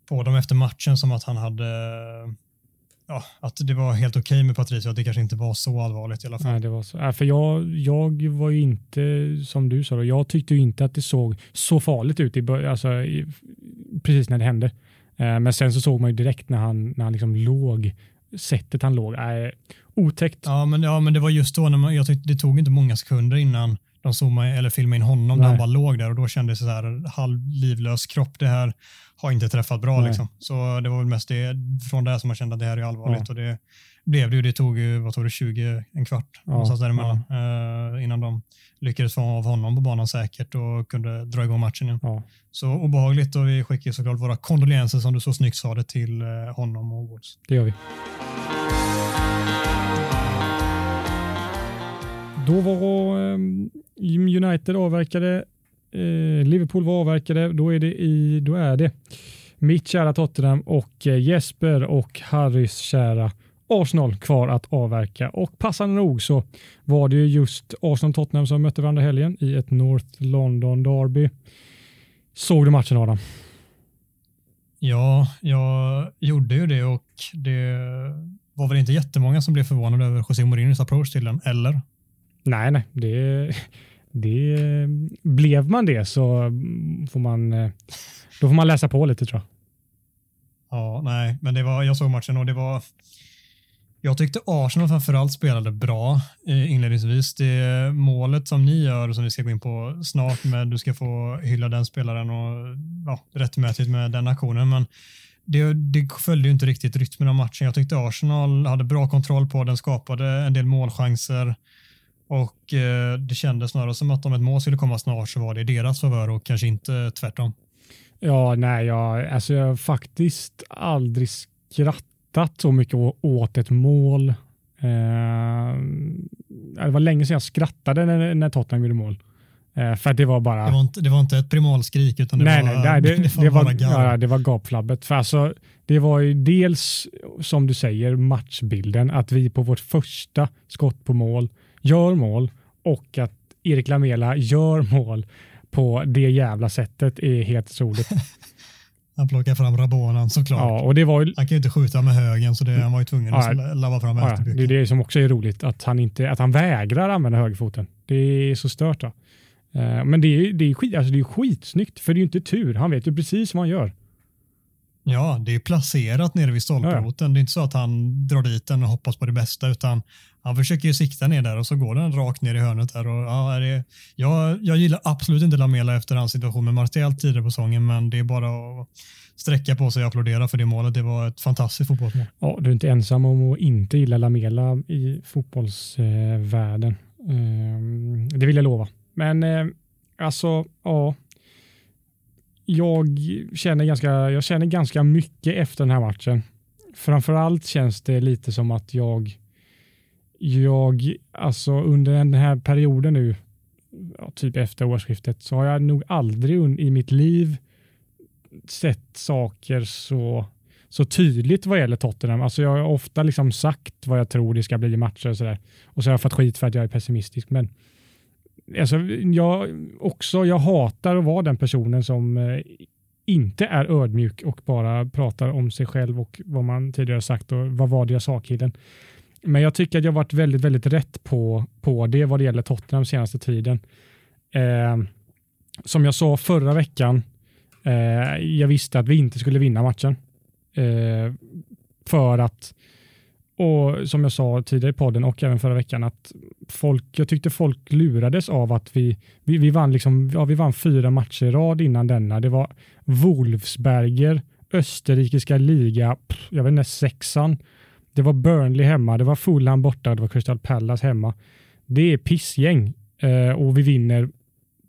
på dem efter matchen som att han hade ja, att det var helt okej okay med Patricio, att det kanske inte var så allvarligt i alla fall. Nej, det var så. Äh, för jag, jag var ju inte, som du sa, jag tyckte ju inte att det såg så farligt ut i, alltså, i, precis när det hände. Eh, men sen så såg man ju direkt när han, när han liksom låg, sättet han låg, äh, otäckt. Ja men, ja, men det var just då, när man, jag tyckte det tog inte många sekunder innan de zoomade eller filmade in honom Nej. när han bara låg där och då kändes det så här halvlivlös kropp. Det här har inte träffat bra liksom. Så det var väl mest det från det som man kände att det här är allvarligt ja. och det blev det ju. Det tog ju, vad tog det, 20, en kvart ja. någonstans däremellan ja. eh, innan de lyckades få av honom på banan säkert och kunde dra igång matchen igen. Ja. Så obehagligt och vi skickar såklart våra kondolenser som du så snyggt sa det till eh, honom och Woods. Det gör vi. Då var um, United avverkade, eh, Liverpool var avverkade, då är det, i, då är det mitt kära Tottenham och eh, Jesper och Harrys kära Arsenal kvar att avverka och passande nog så var det just Arsenal-Tottenham som mötte varandra helgen i ett North London Derby. Såg du matchen Adam? Ja, jag gjorde ju det och det var väl inte jättemånga som blev förvånade över José Mourinhos approach till den, eller? Nej, nej, det, det blev man det så får man, då får man läsa på lite tror jag. Ja, nej, men det var, jag såg matchen och det var, jag tyckte Arsenal framförallt spelade bra eh, inledningsvis. Det målet som ni gör som vi ska gå in på snart med du ska få hylla den spelaren och ja, rättmätigt med den aktionen. Men det, det följde ju inte riktigt rytmen av matchen. Jag tyckte Arsenal hade bra kontroll på den, skapade en del målchanser och eh, det kändes snarare som att om ett mål skulle komma snart så var det deras favör och kanske inte tvärtom. Ja, nej, jag, alltså jag har faktiskt aldrig skrattat så mycket åt ett mål. Eh, det var länge sedan jag skrattade när, när Tottenham gjorde mål. Eh, för det var bara... Det var inte, det var inte ett primalskrik utan det nej, var, nej, nej, [LAUGHS] det, det, var, det var, ja, det var gapflabbet. För alltså, det var ju dels, som du säger, matchbilden. Att vi på vårt första skott på mål gör mål och att Erik Lamela gör mål på det jävla sättet är helt otroligt. [LAUGHS] Han plockar fram Rabonan såklart. Ja, och det var ju... Han kan ju inte skjuta med högen så det, han var ju tvungen ja, att labba fram ja, Det är det som också är roligt, att han, inte, att han vägrar använda högerfoten. Det är så stört. Då. Eh, men det är, det, är skit, alltså det är skitsnyggt, för det är ju inte tur. Han vet ju precis vad han gör. Ja, det är placerat nere vid stolproten. Ja. Det är inte så att han drar dit den och hoppas på det bästa, utan han försöker ju sikta ner där och så går den rakt ner i hörnet där. Och, ja, det, jag, jag gillar absolut inte Lamela efter hans situation med Martial tidigare på säsongen, men det är bara att sträcka på sig och applådera för det målet. Det var ett fantastiskt fotbollsmål. Ja, du är inte ensam om att inte gilla Lamela i fotbollsvärlden. Ehm, det vill jag lova. Men eh, alltså, ja. Jag känner, ganska, jag känner ganska mycket efter den här matchen. Framförallt känns det lite som att jag jag, alltså under den här perioden nu, ja, typ efter årsskiftet, så har jag nog aldrig i mitt liv sett saker så, så tydligt vad gäller Tottenham. Alltså jag har ofta liksom sagt vad jag tror det ska bli i matcher och sådär. Och så har jag fått skit för att jag är pessimistisk. Men alltså, jag, också, jag hatar att vara den personen som eh, inte är ödmjuk och bara pratar om sig själv och vad man tidigare sagt och vad var det jag sa killen. Men jag tycker att jag varit väldigt, väldigt rätt på, på det vad det gäller Tottenham senaste tiden. Eh, som jag sa förra veckan, eh, jag visste att vi inte skulle vinna matchen. Eh, för att, och som jag sa tidigare i podden och även förra veckan, att folk, jag tyckte folk lurades av att vi, vi, vi, vann, liksom, ja, vi vann fyra matcher i rad innan denna. Det var Wolfsberger, österrikiska liga, jag vet inte, sexan, det var Burnley hemma, det var Fulham borta, det var Crystal Palace hemma. Det är pissgäng eh, och vi vinner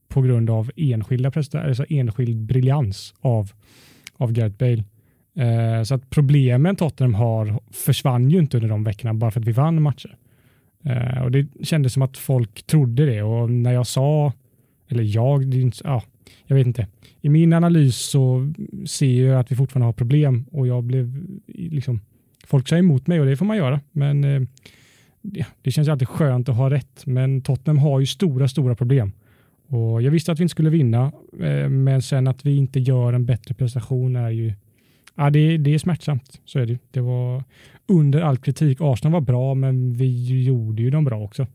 på grund av enskilda alltså enskild briljans av, av Gareth Bale. Eh, så att problemen Tottenham har försvann ju inte under de veckorna bara för att vi vann matcher. Eh, och det kändes som att folk trodde det och när jag sa, eller jag, ja, jag vet inte. I min analys så ser jag att vi fortfarande har problem och jag blev liksom folk säger emot mig och det får man göra. Men eh, det, det känns alltid skönt att ha rätt. Men Tottenham har ju stora, stora problem. Och jag visste att vi inte skulle vinna, eh, men sen att vi inte gör en bättre prestation är ju Ja, det, det är smärtsamt. Så är det. Det var under all kritik. Arsenal var bra, men vi gjorde ju dem bra också.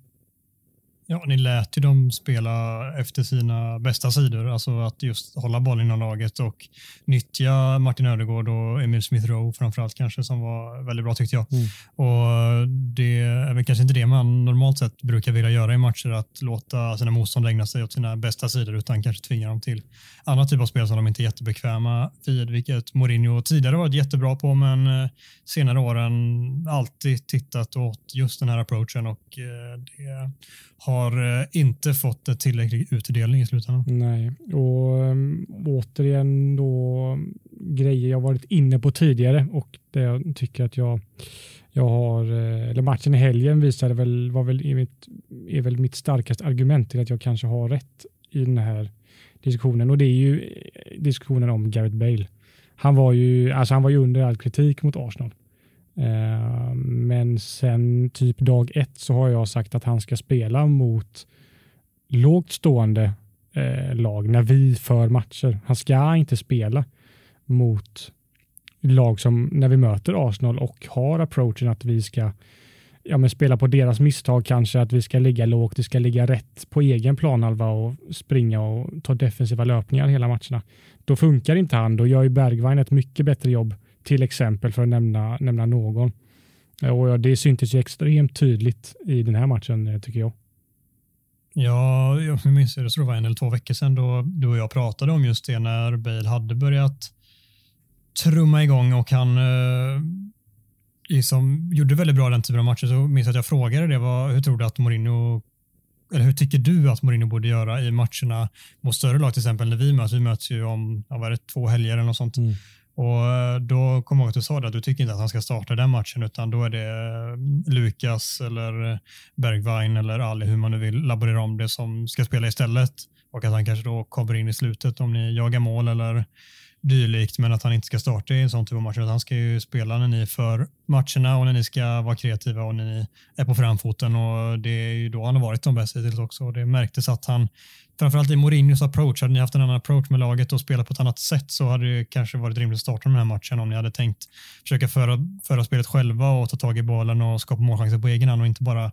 Ja, ni lät ju dem spela efter sina bästa sidor, alltså att just hålla bollen inom laget och nyttja Martin Ödegård och Emil Smith Rowe framförallt kanske som var väldigt bra tyckte jag. Mm. Och det är väl kanske inte det man normalt sett brukar vilja göra i matcher, att låta sina motståndare ägna sig åt sina bästa sidor utan kanske tvinga dem till andra typer av spel som de inte är jättebekväma vid, vilket Mourinho tidigare varit jättebra på, men eh, senare åren alltid tittat åt just den här approachen och eh, det har har eh, inte fått en tillräcklig utdelning i slutändan. Nej, och um, återigen då grejer jag varit inne på tidigare och det jag tycker att jag, jag har, eh, eller matchen i helgen visade väl, var väl, mitt, är väl mitt starkaste argument till att jag kanske har rätt i den här diskussionen och det är ju eh, diskussionen om Gareth Bale. Han var ju, alltså han var ju under all kritik mot Arsenal. Eh, men sen typ dag ett så har jag sagt att han ska spela mot lågt stående eh, lag när vi för matcher. Han ska inte spela mot lag som när vi möter Arsenal och har approachen att vi ska ja, men spela på deras misstag kanske, att vi ska ligga lågt, vi ska ligga rätt på egen planhalva och springa och ta defensiva löpningar hela matcherna. Då funkar inte han, då gör ju Bergwijn ett mycket bättre jobb till exempel för att nämna, nämna någon. Och det syntes ju extremt tydligt i den här matchen eh, tycker jag. Ja, jag minns det, det var en eller två veckor sedan då du och jag pratade om just det när Bale hade börjat trumma igång och han eh, liksom gjorde väldigt bra den typen av matcher. Så minns att jag frågade det, vad, hur tror du att Mourinho eller hur tycker du att Mourinho borde göra i matcherna mot större lag, till exempel när vi möts? Vi möts ju om ja, vad det, två helger eller något sånt. Mm. Och eh, då kommer jag ihåg att du sa det att du tycker inte att han ska starta den matchen utan då är det eh, Lukas eller eh, Bergwijn eller Ali, hur man nu vill laborera om det som ska spela istället. Och att han kanske då kommer in i slutet om ni jagar mål eller dylikt, men att han inte ska starta i en sån typ av match. han ska ju spela när ni för matcherna och när ni ska vara kreativa och när ni är på framfoten och det är ju då han har varit som bäst hittills också. Och det märktes att han framförallt i Mourinhos approach, hade ni haft en annan approach med laget och spelat på ett annat sätt så hade det kanske varit rimligt att starta den här matchen om ni hade tänkt försöka föra, föra spelet själva och ta tag i bollen och skapa målchanser på egen hand och inte bara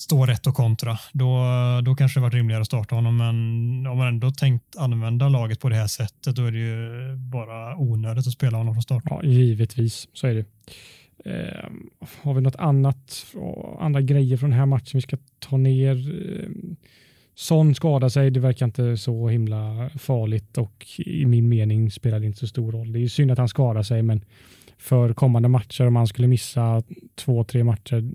stå rätt och kontra. Då, då kanske det varit rimligare att starta honom, men om man ändå tänkt använda laget på det här sättet, då är det ju bara onödigt att spela honom från start. Ja, givetvis, så är det. Eh, har vi något annat, andra grejer från den här matchen vi ska ta ner? Eh, Son skadar sig, det verkar inte så himla farligt och i min mening spelar det inte så stor roll. Det är synd att han skadar sig, men för kommande matcher, om han skulle missa två, tre matcher,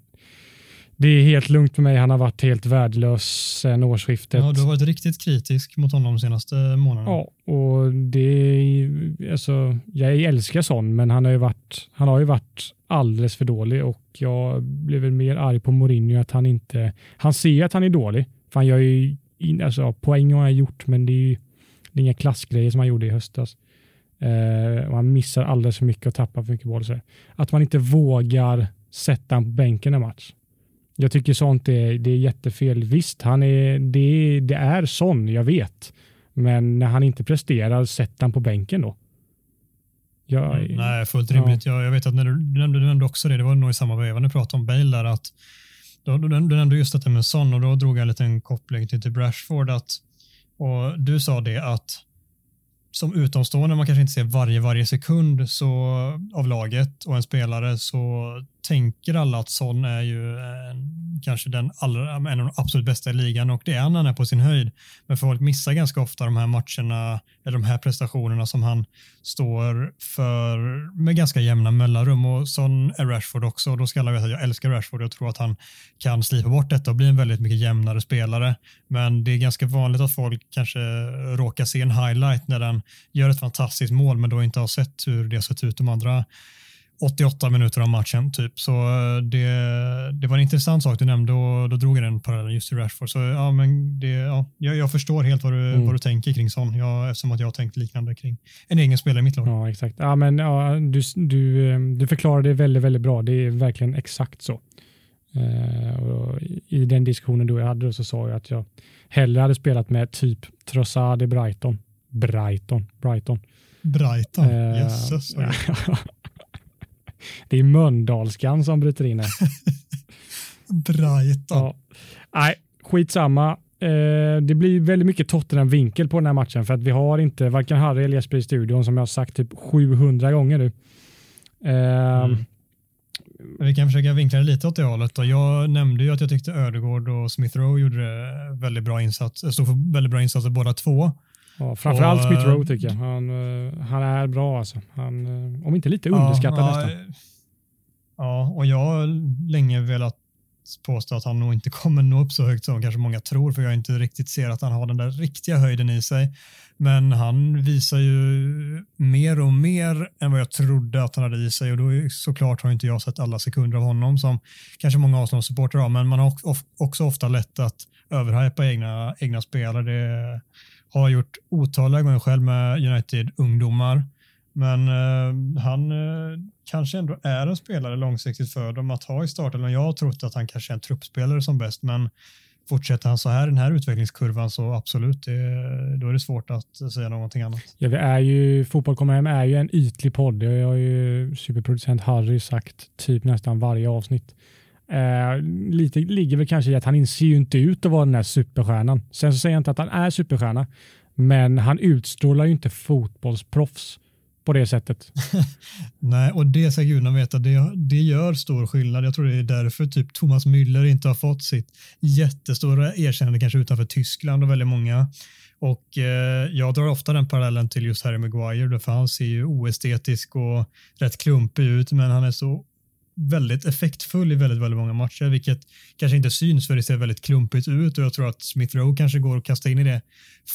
det är helt lugnt med mig. Han har varit helt värdelös sen årsskiftet. Ja, du har varit riktigt kritisk mot honom de senaste månaderna. Ja, och det alltså, jag älskar sån, men han har ju varit, han har ju varit alldeles för dålig och jag blev väl mer arg på Mourinho att han inte, han ser att han är dålig, för han gör ju, alltså poäng har han gjort, men det är ju det är inga klassgrejer som han gjorde i höstas. Eh, han missar alldeles för mycket och tappar för mycket boll. Att man inte vågar sätta honom på bänken en match. Jag tycker sånt är, det är jättefel. Visst, han är, det, det är sån, jag vet. Men när han inte presterar, sätt han på bänken då. Jag, mm, nej, fullt rimligt. Ja. Jag, jag, vet att när du, du, nämnde, du nämnde också det, det var nog i samma veva när du pratade om Bale där, att då, du, du nämnde just detta med Son och då drog jag en liten koppling till, till Brashford. Att, och du sa det att som utomstående, man kanske inte ser varje, varje sekund så, av laget och en spelare så tänker alla att Son är ju eh, kanske den allra, en av de absolut bästa i ligan och det är han när han är på sin höjd. Men folk missar ganska ofta de här matcherna eller de här prestationerna som han står för med ganska jämna mellanrum och Son är Rashford också och då ska alla veta att jag älskar Rashford och jag tror att han kan slipa bort detta och bli en väldigt mycket jämnare spelare. Men det är ganska vanligt att folk kanske råkar se en highlight när den gör ett fantastiskt mål men då inte har sett hur det sett ut de andra 88 minuter av matchen typ. Så eh, det, det var en intressant sak du nämnde och då drog jag den parallellen just till Rashford. Så ja, men det, ja, jag, jag förstår helt vad du, mm. vad du tänker kring sån, ja, eftersom att jag har tänkt liknande kring en egen spelare i mitt lag. Ja, exakt. Ja, men, ja, du, du, eh, du förklarade det väldigt, väldigt bra. Det är verkligen exakt så. Uh, I den diskussionen då jag hade så sa jag att jag hellre hade spelat med typ Trossard i Brighton. Brighton. Brighton. Brighton, uh, jösses. [LAUGHS] det är Mölndalskan som bryter in här. [LAUGHS] Brighton. Ja. Nej, skitsamma. Eh, det blir väldigt mycket Tottenham-vinkel på den här matchen för att vi har inte varken Harry eller Jesper i studion som jag har sagt typ 700 gånger nu. Eh, mm. Vi kan försöka vinkla det lite åt det hållet. Och jag nämnde ju att jag tyckte Ödegård och Smith Rowe gjorde väldigt bra insats, stod för väldigt bra insatser båda två. Ja, framförallt och, Smith Rowe tycker jag. Han, eh, han är bra alltså. Han, eh, om inte lite underskattad ja, nästan. Ja, och jag har länge velat påstå att han nog inte kommer nå upp så högt som kanske många tror, för jag inte riktigt ser att han har den där riktiga höjden i sig. Men han visar ju mer och mer än vad jag trodde att han hade i sig och då är, såklart har inte jag sett alla sekunder av honom som kanske många Arsenal-supportrar har, men man har också ofta lätt att överhypa egna, egna spelare. Det har gjort otaliga gånger själv med United-ungdomar men eh, han eh, kanske ändå är en spelare långsiktigt för dem att ha i starten. Jag har trott att han kanske är en truppspelare som bäst, men fortsätter han så här den här utvecklingskurvan så absolut, det, då är det svårt att säga någonting annat. Ja, vi är ju, Fotboll kommer hem är ju en ytlig podd. Det har ju superproducent Harry sagt typ nästan varje avsnitt. Eh, lite ligger väl kanske i att han ser ju inte ut att vara den här superstjärnan. Sen så säger jag inte att han är superstjärna, men han utstrålar ju inte fotbollsproffs på det sättet. [LAUGHS] Nej, och det ska gudarna veta, det, det gör stor skillnad. Jag tror det är därför typ Thomas Müller inte har fått sitt jättestora erkännande kanske utanför Tyskland och väldigt många. Och eh, jag drar ofta den parallellen till just Harry Maguire, för han ser ju oestetisk och rätt klumpig ut, men han är så väldigt effektfull i väldigt, väldigt många matcher, vilket kanske inte syns för det ser väldigt klumpigt ut och jag tror att Smith Rowe kanske går att kasta in i det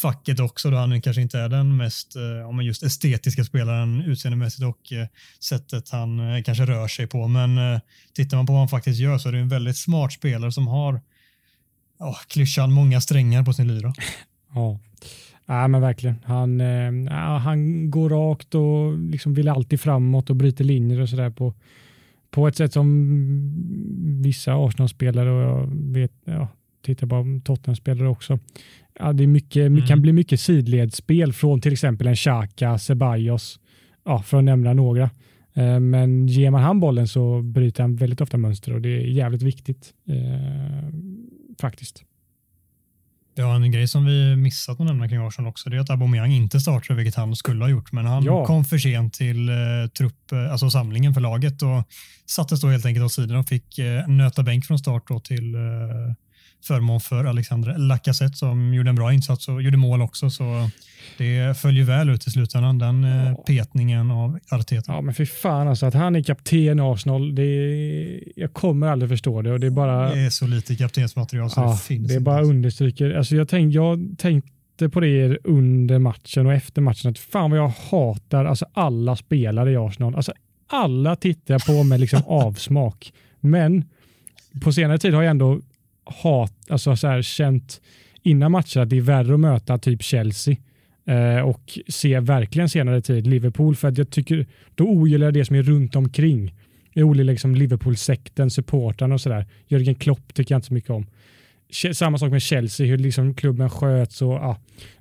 facket också då han kanske inte är den mest eh, just estetiska spelaren utseendemässigt och eh, sättet han eh, kanske rör sig på. Men eh, tittar man på vad han faktiskt gör så är det en väldigt smart spelare som har oh, klyschan många strängar på sin lyra. [LAUGHS] Ja. Ja, men verkligen. Han, eh, han går rakt och liksom vill alltid framåt och bryter linjer och sådär på på ett sätt som vissa Arsenal-spelare och jag vet, ja, tittar på Tottenham-spelare också. Ja, det mycket, mm. kan bli mycket sidledsspel från till exempel en Xhaka, Ceballos, ja, för att nämna några. Eh, men ger man han bollen så bryter han väldigt ofta mönster och det är jävligt viktigt eh, faktiskt. Ja, en grej som vi missat att nämna kring Arsenal också, det är att Aubameyang inte startar, vilket han skulle ha gjort, men han ja. kom för sent till eh, trupp, eh, alltså samlingen för laget och sattes då helt enkelt åt sidan och fick eh, nöta bänk från start då till eh, förmån för Alexander Lacazette som gjorde en bra insats och gjorde mål också. Så det följer väl ut i slutändan, den eh, petningen av Arteta. Ja, men för fan alltså att han är kapten i Arsenal, det är, jag kommer aldrig förstå det. Och det, är bara, det är så lite kaptensmaterial så ja, det finns Det är bara understryker. Alltså jag, tänk, jag tänkte på det under matchen och efter matchen att fan vad jag hatar alltså alla spelare i Arsenal. Alltså alla tittar på med liksom [LAUGHS] avsmak. Men på senare tid har jag ändå hat, alltså så här, känt innan matcher att det är värre att möta typ Chelsea eh, och se verkligen senare tid Liverpool för att jag tycker då ogillar jag det som är runt omkring. Jag ogillar liksom Liverpool-sekten, supportrarna och sådär. Jörgen Klopp tycker jag inte så mycket om. Samma sak med Chelsea, hur liksom klubben sköts och ja,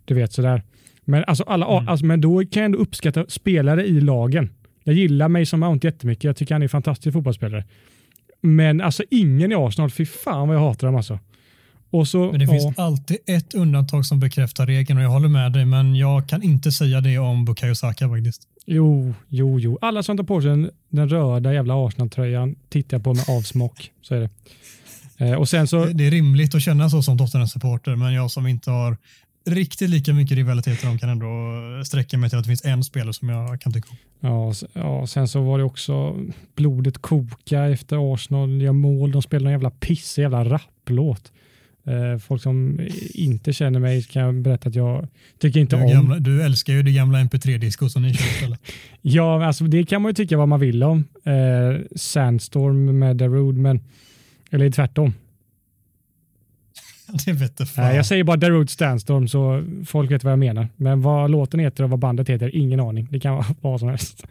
du vet sådär. Men, alltså alla, mm. alltså, men då kan jag ändå uppskatta spelare i lagen. Jag gillar mig som Mount jättemycket. Jag tycker han är en fantastisk fotbollsspelare. Men alltså ingen i Arsenal, fy fan vad jag hatar dem alltså. Och så, men det finns alltid ett undantag som bekräftar regeln och jag håller med dig, men jag kan inte säga det om Bukayo Saka faktiskt. Jo, jo, jo. Alla som tar på sig den, den röda jävla Arsenal-tröjan tittar på med avsmock. Så är det. Eh, och sen så... Det, det är rimligt att känna så som Tottenham-supporter, men jag som inte har riktigt lika mycket rivalitet de kan ändå sträcka mig till att det finns en spelare som jag kan tycka om. Ja, ja, sen så var det också blodet koka efter Arsenal gör mål. De spelar en jävla piss, jävla rapplåt. Eh, folk som inte känner mig kan jag berätta att jag tycker inte du om. Gamla, du älskar ju det gamla MP3-disco som ni kör istället. [LAUGHS] ja, alltså det kan man ju tycka vad man vill om. Eh, Sandstorm med The Road, men eller tvärtom. [LAUGHS] det vete fan. Jag säger bara The Road Sandstorm så folk vet vad jag menar. Men vad låten heter och vad bandet heter, ingen aning. Det kan vara [LAUGHS] vad som helst.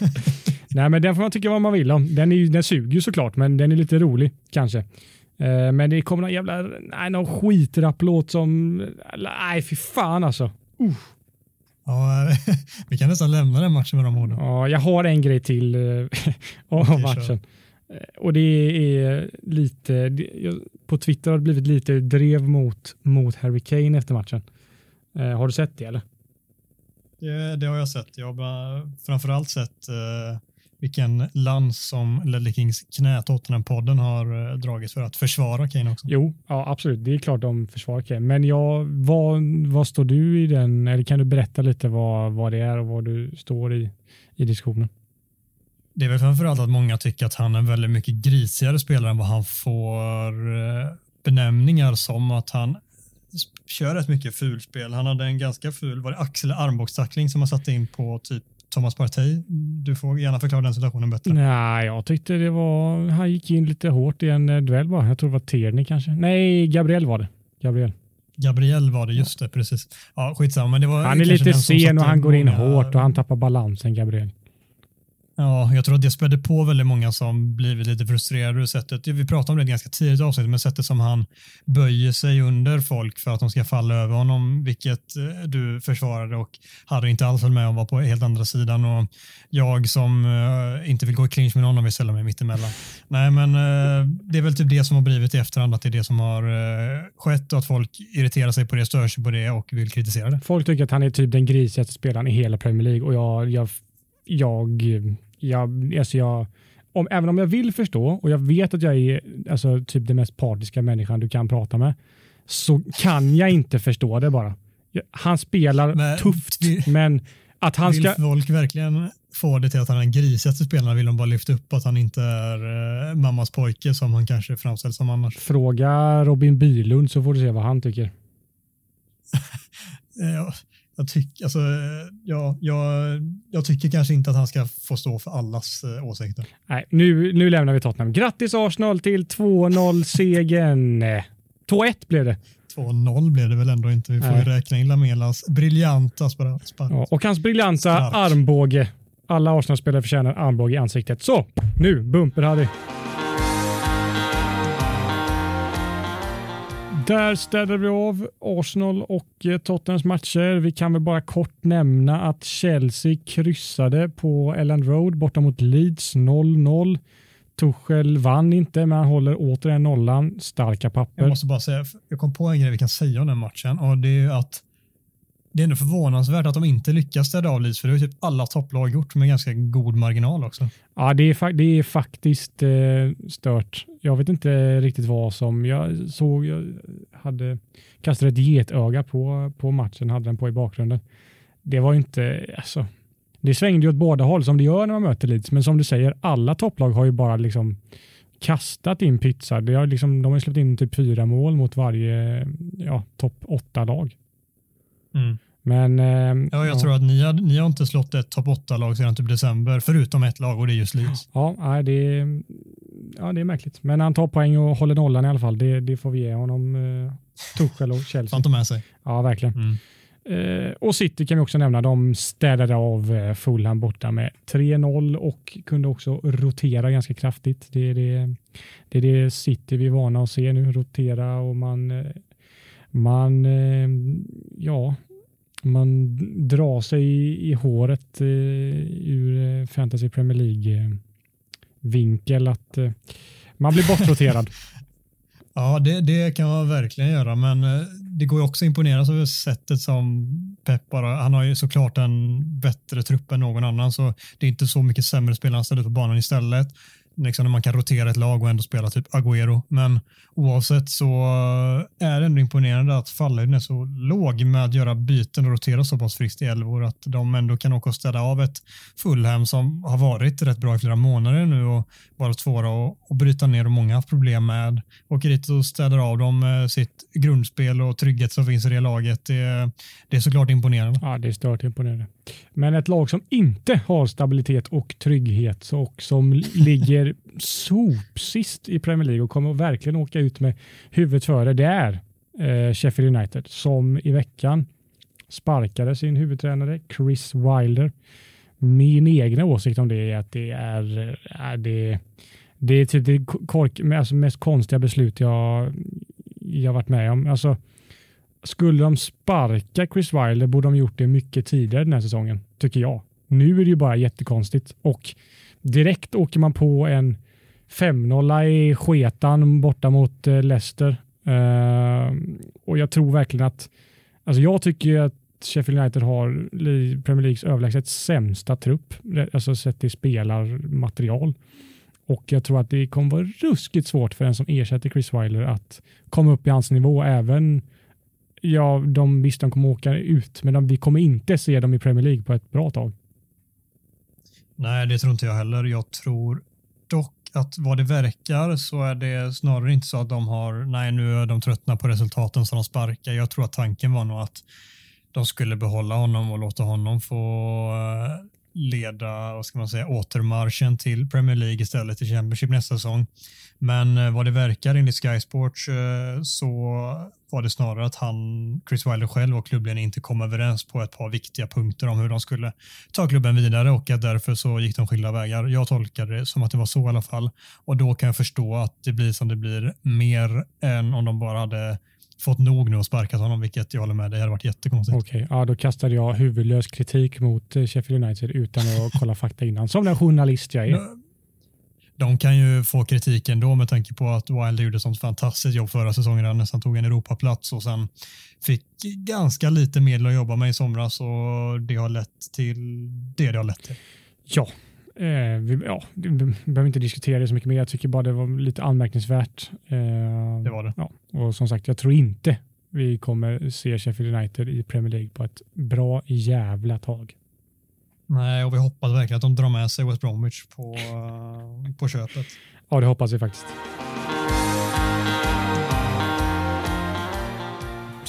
[LAUGHS] Nej, men den får man tycka vad man vill om. Den, är, den suger ju såklart, men den är lite rolig kanske. Eh, men det kommer någon jävla, nej, någon skitrapplåt som, nej fy fan alltså. Uh. Ja, vi kan nästan lämna den matchen med de orden. Ja, jag har en grej till eh, okay, matchen. Eh, och det är lite, på Twitter har det blivit lite drev mot, mot Harry Kane efter matchen. Eh, har du sett det eller? Det, det har jag sett. Jag har framförallt sett eh, vilken lans som Ledley Kings knä Tottenham-podden har eh, dragit för att försvara Kane också. Jo, ja, absolut. Det är klart de försvarar Kane. Men jag, vad, vad står du i den? Eller kan du berätta lite vad, vad det är och vad du står i, i diskussionen? Det är väl framförallt att många tycker att han är väldigt mycket grisigare spelare än vad han får eh, benämningar som att han kör rätt mycket fulspel. Han hade en ganska ful, var det axel armbågstackling som han satte in på typ Thomas Partey. Du får gärna förklara den situationen bättre. Nej, jag tyckte det var, han gick in lite hårt i en eh, duell bara. Jag tror det var Tierney kanske. Nej, Gabriel var det. Gabriel. Gabriel var det, just det, precis. Ja, skitsamma. Men det var han är lite sen och han går in hårt och han tappar balansen, Gabriel. Ja, jag tror att det spädde på väldigt många som blivit lite frustrerade sättet. Vi pratade om det ganska tidigt avsnitt, men sättet som han böjer sig under folk för att de ska falla över honom, vilket eh, du försvarade och Harry inte alls höll med om var på helt andra sidan och jag som uh, inte vill gå i clinch med honom vill ställa mig mittemellan. Nej, men uh, det är väl typ det som har blivit i efterhand, att det är det som har uh, skett och att folk irriterar sig på det, stör sig på det och vill kritisera det. Folk tycker att han är typ den grisigaste spelaren i hela Premier League och jag, jag jag jag, alltså jag, om, även om jag vill förstå och jag vet att jag är alltså, typ den mest partiska människan du kan prata med, så kan jag inte förstå det bara. Han spelar men, tufft, men att han vill ska... Vill folk verkligen få det till att han är den grisigaste spelaren? Vill de bara lyfta upp att han inte är eh, mammas pojke som han kanske framställs som annars? Fråga Robin Bylund så får du se vad han tycker. [LAUGHS] ja, jag, tyck, alltså, ja, jag, jag tycker kanske inte att han ska få stå för allas eh, åsikter. Nej, nu, nu lämnar vi Tottenham. Grattis Arsenal till 2-0-segern. 2-1 blev det. 2-0 blev det väl ändå inte. Vi får ju räkna in Lamelas briljanta spark. Ja, och hans briljanta armbåge. Alla Arsenal-spelare förtjänar armbåge i ansiktet. Så, nu bumper Harry. Där städar vi av Arsenal och eh, Tottenhams matcher. Vi kan väl bara kort nämna att Chelsea kryssade på Elland Road borta mot Leeds 0-0. Tuchel vann inte, men han håller återigen nollan. Starka papper. Jag måste bara säga, jag kom på en grej vi kan säga om den matchen och det är att det är ändå förvånansvärt att de inte lyckas städa av Leeds, för det har typ alla topplag gjort med ganska god marginal också. Ja, det är, det är faktiskt eh, stört. Jag vet inte riktigt vad som, jag såg, jag hade kastat ett getöga på, på matchen, hade den på i bakgrunden. Det var inte, alltså, det svängde ju åt båda håll som det gör när man möter Leeds, men som du säger, alla topplag har ju bara liksom kastat in pizza. Det har liksom, de har släppt in typ fyra mål mot varje ja, topp åtta lag. Mm. Men, eh, ja, jag ja. tror att ni har, ni har inte slått ett topp 8-lag sedan typ december, förutom ett lag och det är just Leeds. Ja, det är, ja, det är märkligt. Men han tar poäng och håller nollan i alla fall. Det, det får vi ge honom. Eh, Tuchel och Chelsea. Han tar med sig. Ja, verkligen. Mm. Eh, och City kan vi också nämna. De städade av eh, Fulham borta med 3-0 och kunde också rotera ganska kraftigt. Det är det, det, är det City vi är vana att se nu. Rotera och man eh, man, eh, ja, man drar sig i, i håret eh, ur eh, Fantasy Premier League-vinkel att eh, man blir bortroterad. [LAUGHS] ja, det, det, kan man verkligen göra, men eh, det går ju också att imponeras över sättet som Pep bara, han har ju såklart en bättre trupp än någon annan, så det är inte så mycket sämre spelare han ställer på banan istället liksom när man kan rotera ett lag och ändå spela typ Agüero. Men oavsett så eh, är det ändå imponerande att fallhöjden är så låg med att göra byten och rotera så pass friskt i elvor att de ändå kan åka och städa av ett Fulham som har varit rätt bra i flera månader nu och varit svåra att, att bryta ner och många har haft problem med. Åker dit och städar av dem eh, sitt grundspel och trygghet som finns i det laget. Det, det är såklart imponerande. Ja, det är stört imponerande. Men ett lag som inte har stabilitet och trygghet och som [LAUGHS] ligger sopsist i Premier League och kommer verkligen åka ut med huvudet före, det är eh, Sheffield United som i veckan sparkade sin huvudtränare Chris Wilder min egna åsikt om det är att det är, är det, det är typ det kork, alltså mest konstiga beslut jag, jag varit med om. Alltså, skulle de sparka Chris Wilder borde de gjort det mycket tidigare den här säsongen, tycker jag. Nu är det ju bara jättekonstigt och direkt åker man på en 5-0 i sketan borta mot eh, Leicester. Uh, och jag tror verkligen att, alltså jag tycker att Sheffield United har Premier Leagues överlägset sämsta trupp, alltså sett till spelarmaterial. Och jag tror att det kommer vara ruskigt svårt för den som ersätter Chris Wilder att komma upp i hans nivå. Även, ja, de, visst de kommer åka ut, men de, vi kommer inte se dem i Premier League på ett bra tag. Nej, det tror inte jag heller. Jag tror dock att vad det verkar så är det snarare inte så att de har, nej nu är de tröttna på resultaten som de sparkar. Jag tror att tanken var nog att de skulle behålla honom och låta honom få eh, leda vad ska man säga, återmarschen till Premier League istället till Championship nästa säsong. Men eh, vad det verkar enligt Sky Sports eh, så var det snarare att han, Chris Wilder själv och klubben inte kom överens på ett par viktiga punkter om hur de skulle ta klubben vidare och att därför så gick de skilda vägar. Jag tolkade det som att det var så i alla fall och då kan jag förstå att det blir som det blir mer än om de bara hade fått nog nu och sparkat honom, vilket jag håller med det hade varit jättekonstigt. Okej, okay. ja, då kastade jag huvudlös kritik mot eh, Sheffield United utan att [LAUGHS] kolla fakta innan, som den journalist jag är. De kan ju få kritik ändå med tanke på att Wilder gjorde sånt fantastiskt jobb förra säsongen. Han nästan tog en Europaplats och sen fick ganska lite medel att jobba med i somras och det har lett till det det har lett till. Ja, Eh, vi, ja, vi behöver inte diskutera det så mycket mer. Jag tycker bara det var lite anmärkningsvärt. Eh, det var det. Ja, och som sagt, jag tror inte vi kommer se Sheffield United i Premier League på ett bra jävla tag. Nej, och vi hoppas verkligen att de drar med sig West Bromwich på, på köpet. Ja, det hoppas vi faktiskt.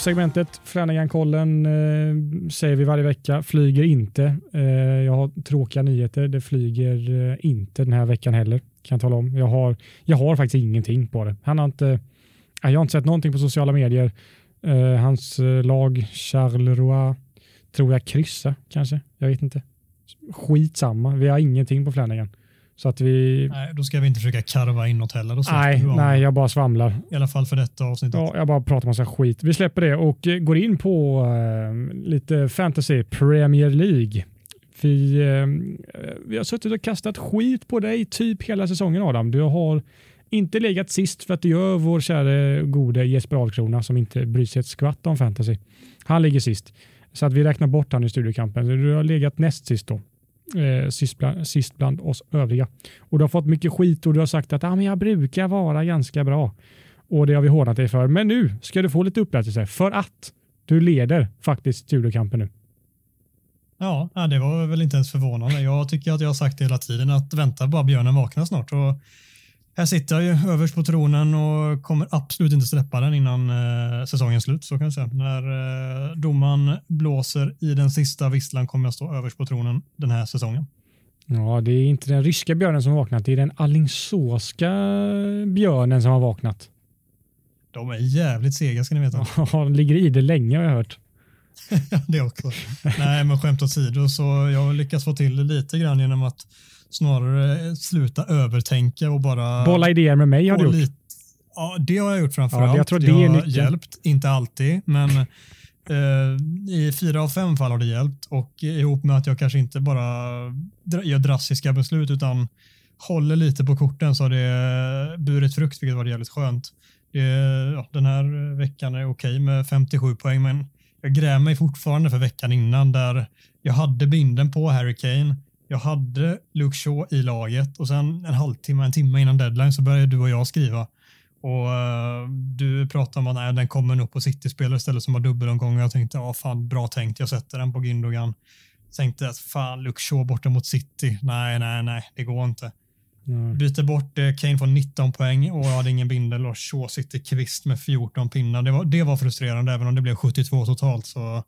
Segmentet Flanagan-kollen eh, säger vi varje vecka. Flyger inte. Eh, jag har tråkiga nyheter. Det flyger eh, inte den här veckan heller. Kan jag tala om. Jag har, jag har faktiskt ingenting på det. Han har inte, eh, jag har inte sett någonting på sociala medier. Eh, hans eh, lag Charleroi tror jag kryssa kanske. Jag vet inte. Skitsamma. Vi har ingenting på Flanagan. Så att vi... Nej, då ska vi inte försöka karva in något heller. nej, nej, jag bara svamlar. I alla fall för detta avsnittet. Ja, jag bara pratar massa skit. Vi släpper det och eh, går in på uh, lite fantasy Premier League. Vi, uh, vi har suttit och kastat skit på dig typ hela säsongen Adam. Du har inte legat sist för att du gör vår kära gode Jesper Ahlkrona som inte bryr sig ett skvatt om fantasy. Han ligger sist. Så att vi räknar bort han i studiokampen. Du har legat näst sist då eh, sist, bland, sist bland oss övriga. Och du har fått mycket skit och du har sagt att ah, men jag brukar vara ganska bra. Och det har vi hånat dig för. Men nu ska du få lite upprättelse för att du leder faktiskt studiokampen nu. Ja, det var väl inte ens förvånande. Jag tycker att jag har sagt det hela tiden att vänta bara björnen vaknar snart. Och här sitter jag ju överst på tronen och kommer absolut inte släppa den innan eh, säsongens slut. Så kan jag säga. När eh, domaren blåser i den sista visslan kommer jag stå överst på tronen den här säsongen. Ja, det är inte den ryska björnen som har vaknat, det är den allingsåska björnen som har vaknat. De är jävligt sega ska ni veta. [LAUGHS] Ja, de ligger i det länge har jag hört. [LAUGHS] det också. Nej, men skämt åsido så jag har lyckats få till det lite grann genom att snarare sluta övertänka och bara... Bolla idéer med mig har du gjort. Lite, ja, det har jag gjort framförallt. Ja, jag tror det, det har hjälpt, inte alltid, men [LAUGHS] eh, i fyra av fem fall har det hjälpt och ihop med att jag kanske inte bara gör drastiska beslut utan håller lite på korten så har det burit frukt, vilket var jävligt skönt. Det, ja, den här veckan är okej med 57 poäng, men jag grämer mig fortfarande för veckan innan där jag hade binden på Harry Kane jag hade Luke Shaw i laget och sen en halvtimme, en timme innan deadline så började du och jag skriva. Och uh, du pratade om att den kommer nog på City-spelare istället som har dubbelomgång och jag tänkte ja fan bra tänkt, jag sätter den på Gündogan. Tänkte att fan Luke Shaw borta mot City, nej nej nej det går inte. Mm. Byter bort eh, Kane får 19 poäng och hade ingen bindel och Shaw sitter kvist med 14 pinnar. Det var, det var frustrerande även om det blev 72 totalt. Så,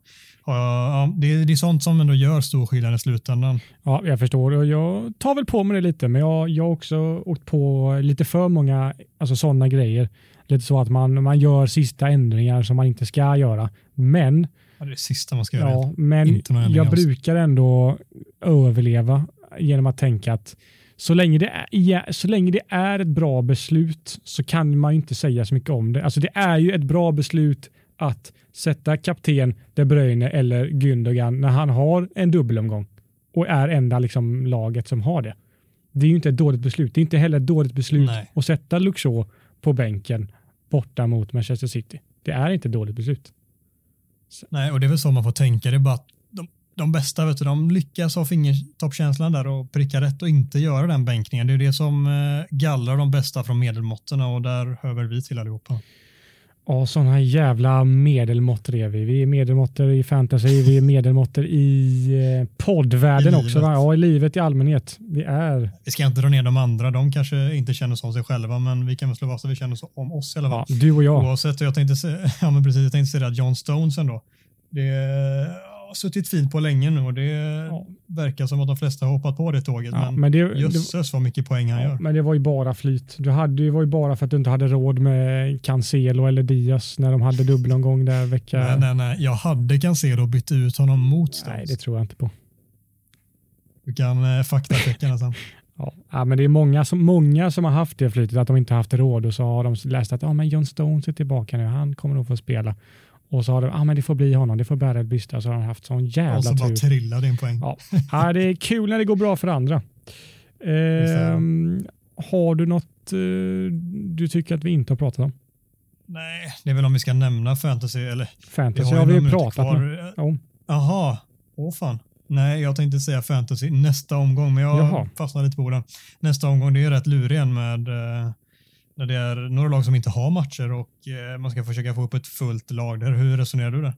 ja, det, det är sånt som ändå gör stor skillnad i slutändan. Ja, jag förstår och jag tar väl på mig det lite, men jag, jag har också åkt på lite för många alltså sådana grejer. Lite så att man, man gör sista ändringar som man inte ska göra. Men Ja, det är det sista man ska göra. Ja, men jag brukar ändå, överleva genom att tänka att så länge, det är, så länge det är ett bra beslut så kan man inte säga så mycket om det. Alltså det är ju ett bra beslut att sätta kapten De Bruyne eller Gündogan när han har en dubbelomgång och är enda liksom laget som har det. Det är ju inte ett dåligt beslut. Det är inte heller ett dåligt beslut Nej. att sätta Luxor på bänken borta mot Manchester City. Det är inte ett dåligt beslut. Nej, och det är väl så man får tänka. Det är bara att de, bästa, vet du, de lyckas ha fingertoppkänslan där och pricka rätt och inte göra den bänkningen. Det är det som eh, gallrar de bästa från medelmåtterna och där hör vi till allihopa. Ja, sådana jävla medelmåttor är vi. Vi är medelmåttor i fantasy, vi är medelmåttor i eh, poddvärlden I också. Va? Ja, i livet i allmänhet. Vi är... Vi ska inte dra ner de andra. De kanske inte känner så om sig själva, men vi kan väl slå fast att vi känner så om oss i alla fall. Ja, du och jag. Oavsett, jag tänkte, [LAUGHS] ja, men precis, jag tänkte säga att John Stones ändå. Det suttit fint på länge nu och det ja. verkar som att de flesta har hoppat på det tåget. Ja, men, men det, jösses vad mycket poäng han ja, gör. Men det var ju bara flyt. Du hade, det var ju bara för att du inte hade råd med Cancelo eller Diaz när de hade dubbelomgång där vecka. Nej, nej, nej. Jag hade Cancelo och bytte ut honom mot Stones. Nej, det tror jag inte på. Du kan eh, faktachecka [LAUGHS] nästan. Ja, men det är många som, många som har haft det flytet att de inte haft råd och så har de läst att ah, men John Stones är tillbaka nu, han kommer nog få spela. Och så har de, ah, men det får bli honom, det får bära ett bysta. Så har de haft sån jävla tur. Och så bara trillar din poäng. Ja. ja, det är kul när det går bra för andra. Eh, har du något eh, du tycker att vi inte har pratat om? Nej, det är väl om vi ska nämna fantasy. Eller, fantasy vi har, vi ju pratat om. Jaha, åh fan. Nej, jag tänkte säga fantasy nästa omgång, men jag Jaha. fastnade lite på den. Nästa omgång, det är rätt lurig med eh, när det är några lag som inte har matcher och eh, man ska försöka få upp ett fullt lag där. Hur resonerar du där?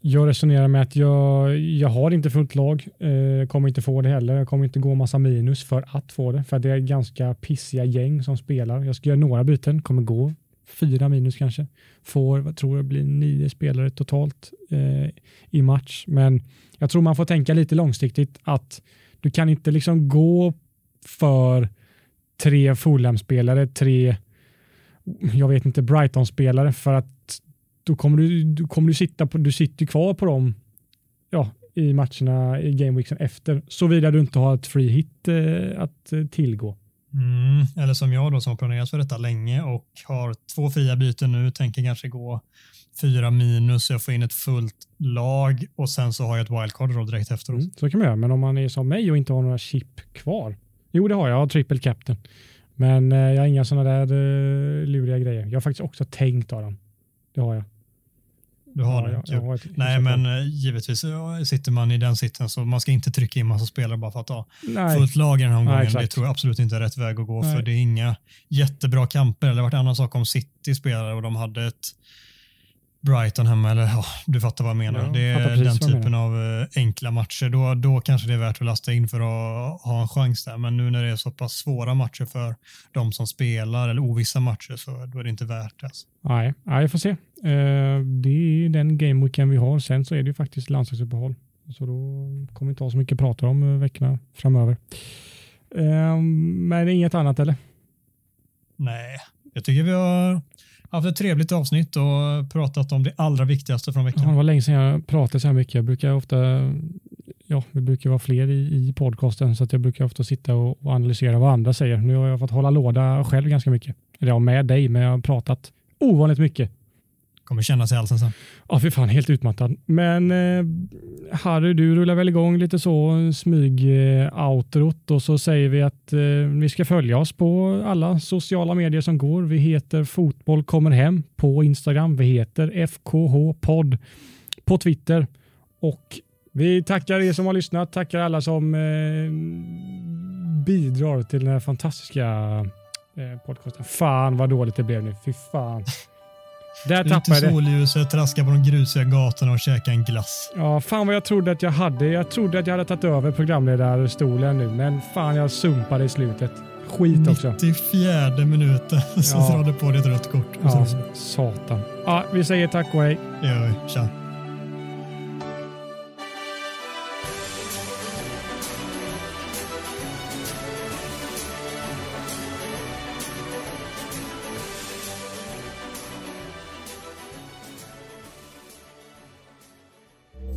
Jag resonerar med att jag, jag har inte fullt lag, eh, kommer inte få det heller. Jag kommer inte gå massa minus för att få det, för det är ganska pissiga gäng som spelar. Jag ska göra några byten, kommer gå fyra minus kanske. Får, vad tror jag, blir nio spelare totalt eh, i match. Men jag tror man får tänka lite långsiktigt att du kan inte liksom gå för tre Fulham-spelare, tre jag vet inte, Brighton-spelare för att då kommer du, du, kommer du sitta på, du sitter kvar på dem ja, i matcherna i gameweeksen efter, såvida du inte har ett free hit eh, att eh, tillgå. Mm, eller som jag då som har planerat för detta länge och har två fria byten nu, tänker kanske gå fyra minus, jag får in ett fullt lag och sen så har jag ett wildcard då direkt efteråt. Mm, så kan man göra, men om man är som mig och inte har några chip kvar, Jo, det har jag. Jag har triple captain. Men eh, jag har inga sådana där uh, luriga grejer. Jag har faktiskt också tänkt av dem. Det har jag. Du har ja, det? Jag, jag ett, Nej, men uh, givetvis sitter man i den sitsen så man ska inte trycka in massa spelare bara för att ha Nej. fullt lag i den här omgången. Nej, det tror jag absolut inte är rätt väg att gå Nej. för det är inga jättebra kamper. Det har varit en annan sak om City spelare och de hade ett Brighton hemma, eller ja, du fattar vad jag menar. Ja, det är den typen av eh, enkla matcher. Då, då kanske det är värt att lasta in för att ha en chans där. Men nu när det är så pass svåra matcher för de som spelar, eller ovissa matcher, så då är det inte värt det. Alltså. Nej, jag får se. Eh, det är den gameweeken vi har. Sen så är det ju faktiskt landslagsuppehåll. Så då kommer vi inte ha så mycket att prata om eh, veckorna framöver. Men inget annat eller? Nej, jag tycker vi har haft ett trevligt avsnitt och pratat om det allra viktigaste från veckan. Ja, det var länge sedan jag pratade så här mycket. Jag brukar ofta, ja, vi brukar vara fler i, i podcasten så att jag brukar ofta sitta och, och, analysera vad andra säger. Nu har jag fått hålla låda själv ganska mycket. Eller ja, med dig, men jag har pratat ovanligt mycket kommer kännas i halsen alltså sen. Ja, fy fan helt utmattad. Men eh, Harry, du rullar väl igång lite så smyg-outrot och så säger vi att eh, vi ska följa oss på alla sociala medier som går. Vi heter Fotboll kommer hem på Instagram. Vi heter FKH podd på Twitter och vi tackar er som har lyssnat. Tackar alla som eh, bidrar till den här fantastiska eh, podcasten. Fan vad dåligt det blev nu. Fy fan. Där tappade jag det. solljuset, traska på de grusiga gatorna och käka en glass. Ja, fan vad jag trodde att jag hade. Jag trodde att jag hade tagit över programledarstolen nu, men fan jag sumpade i slutet. Skit också. 94 minuten [LAUGHS] så ja. drar du på dig ett rött kort. Ja, satan. Ja, vi säger tack och hej. Det gör vi. Tja.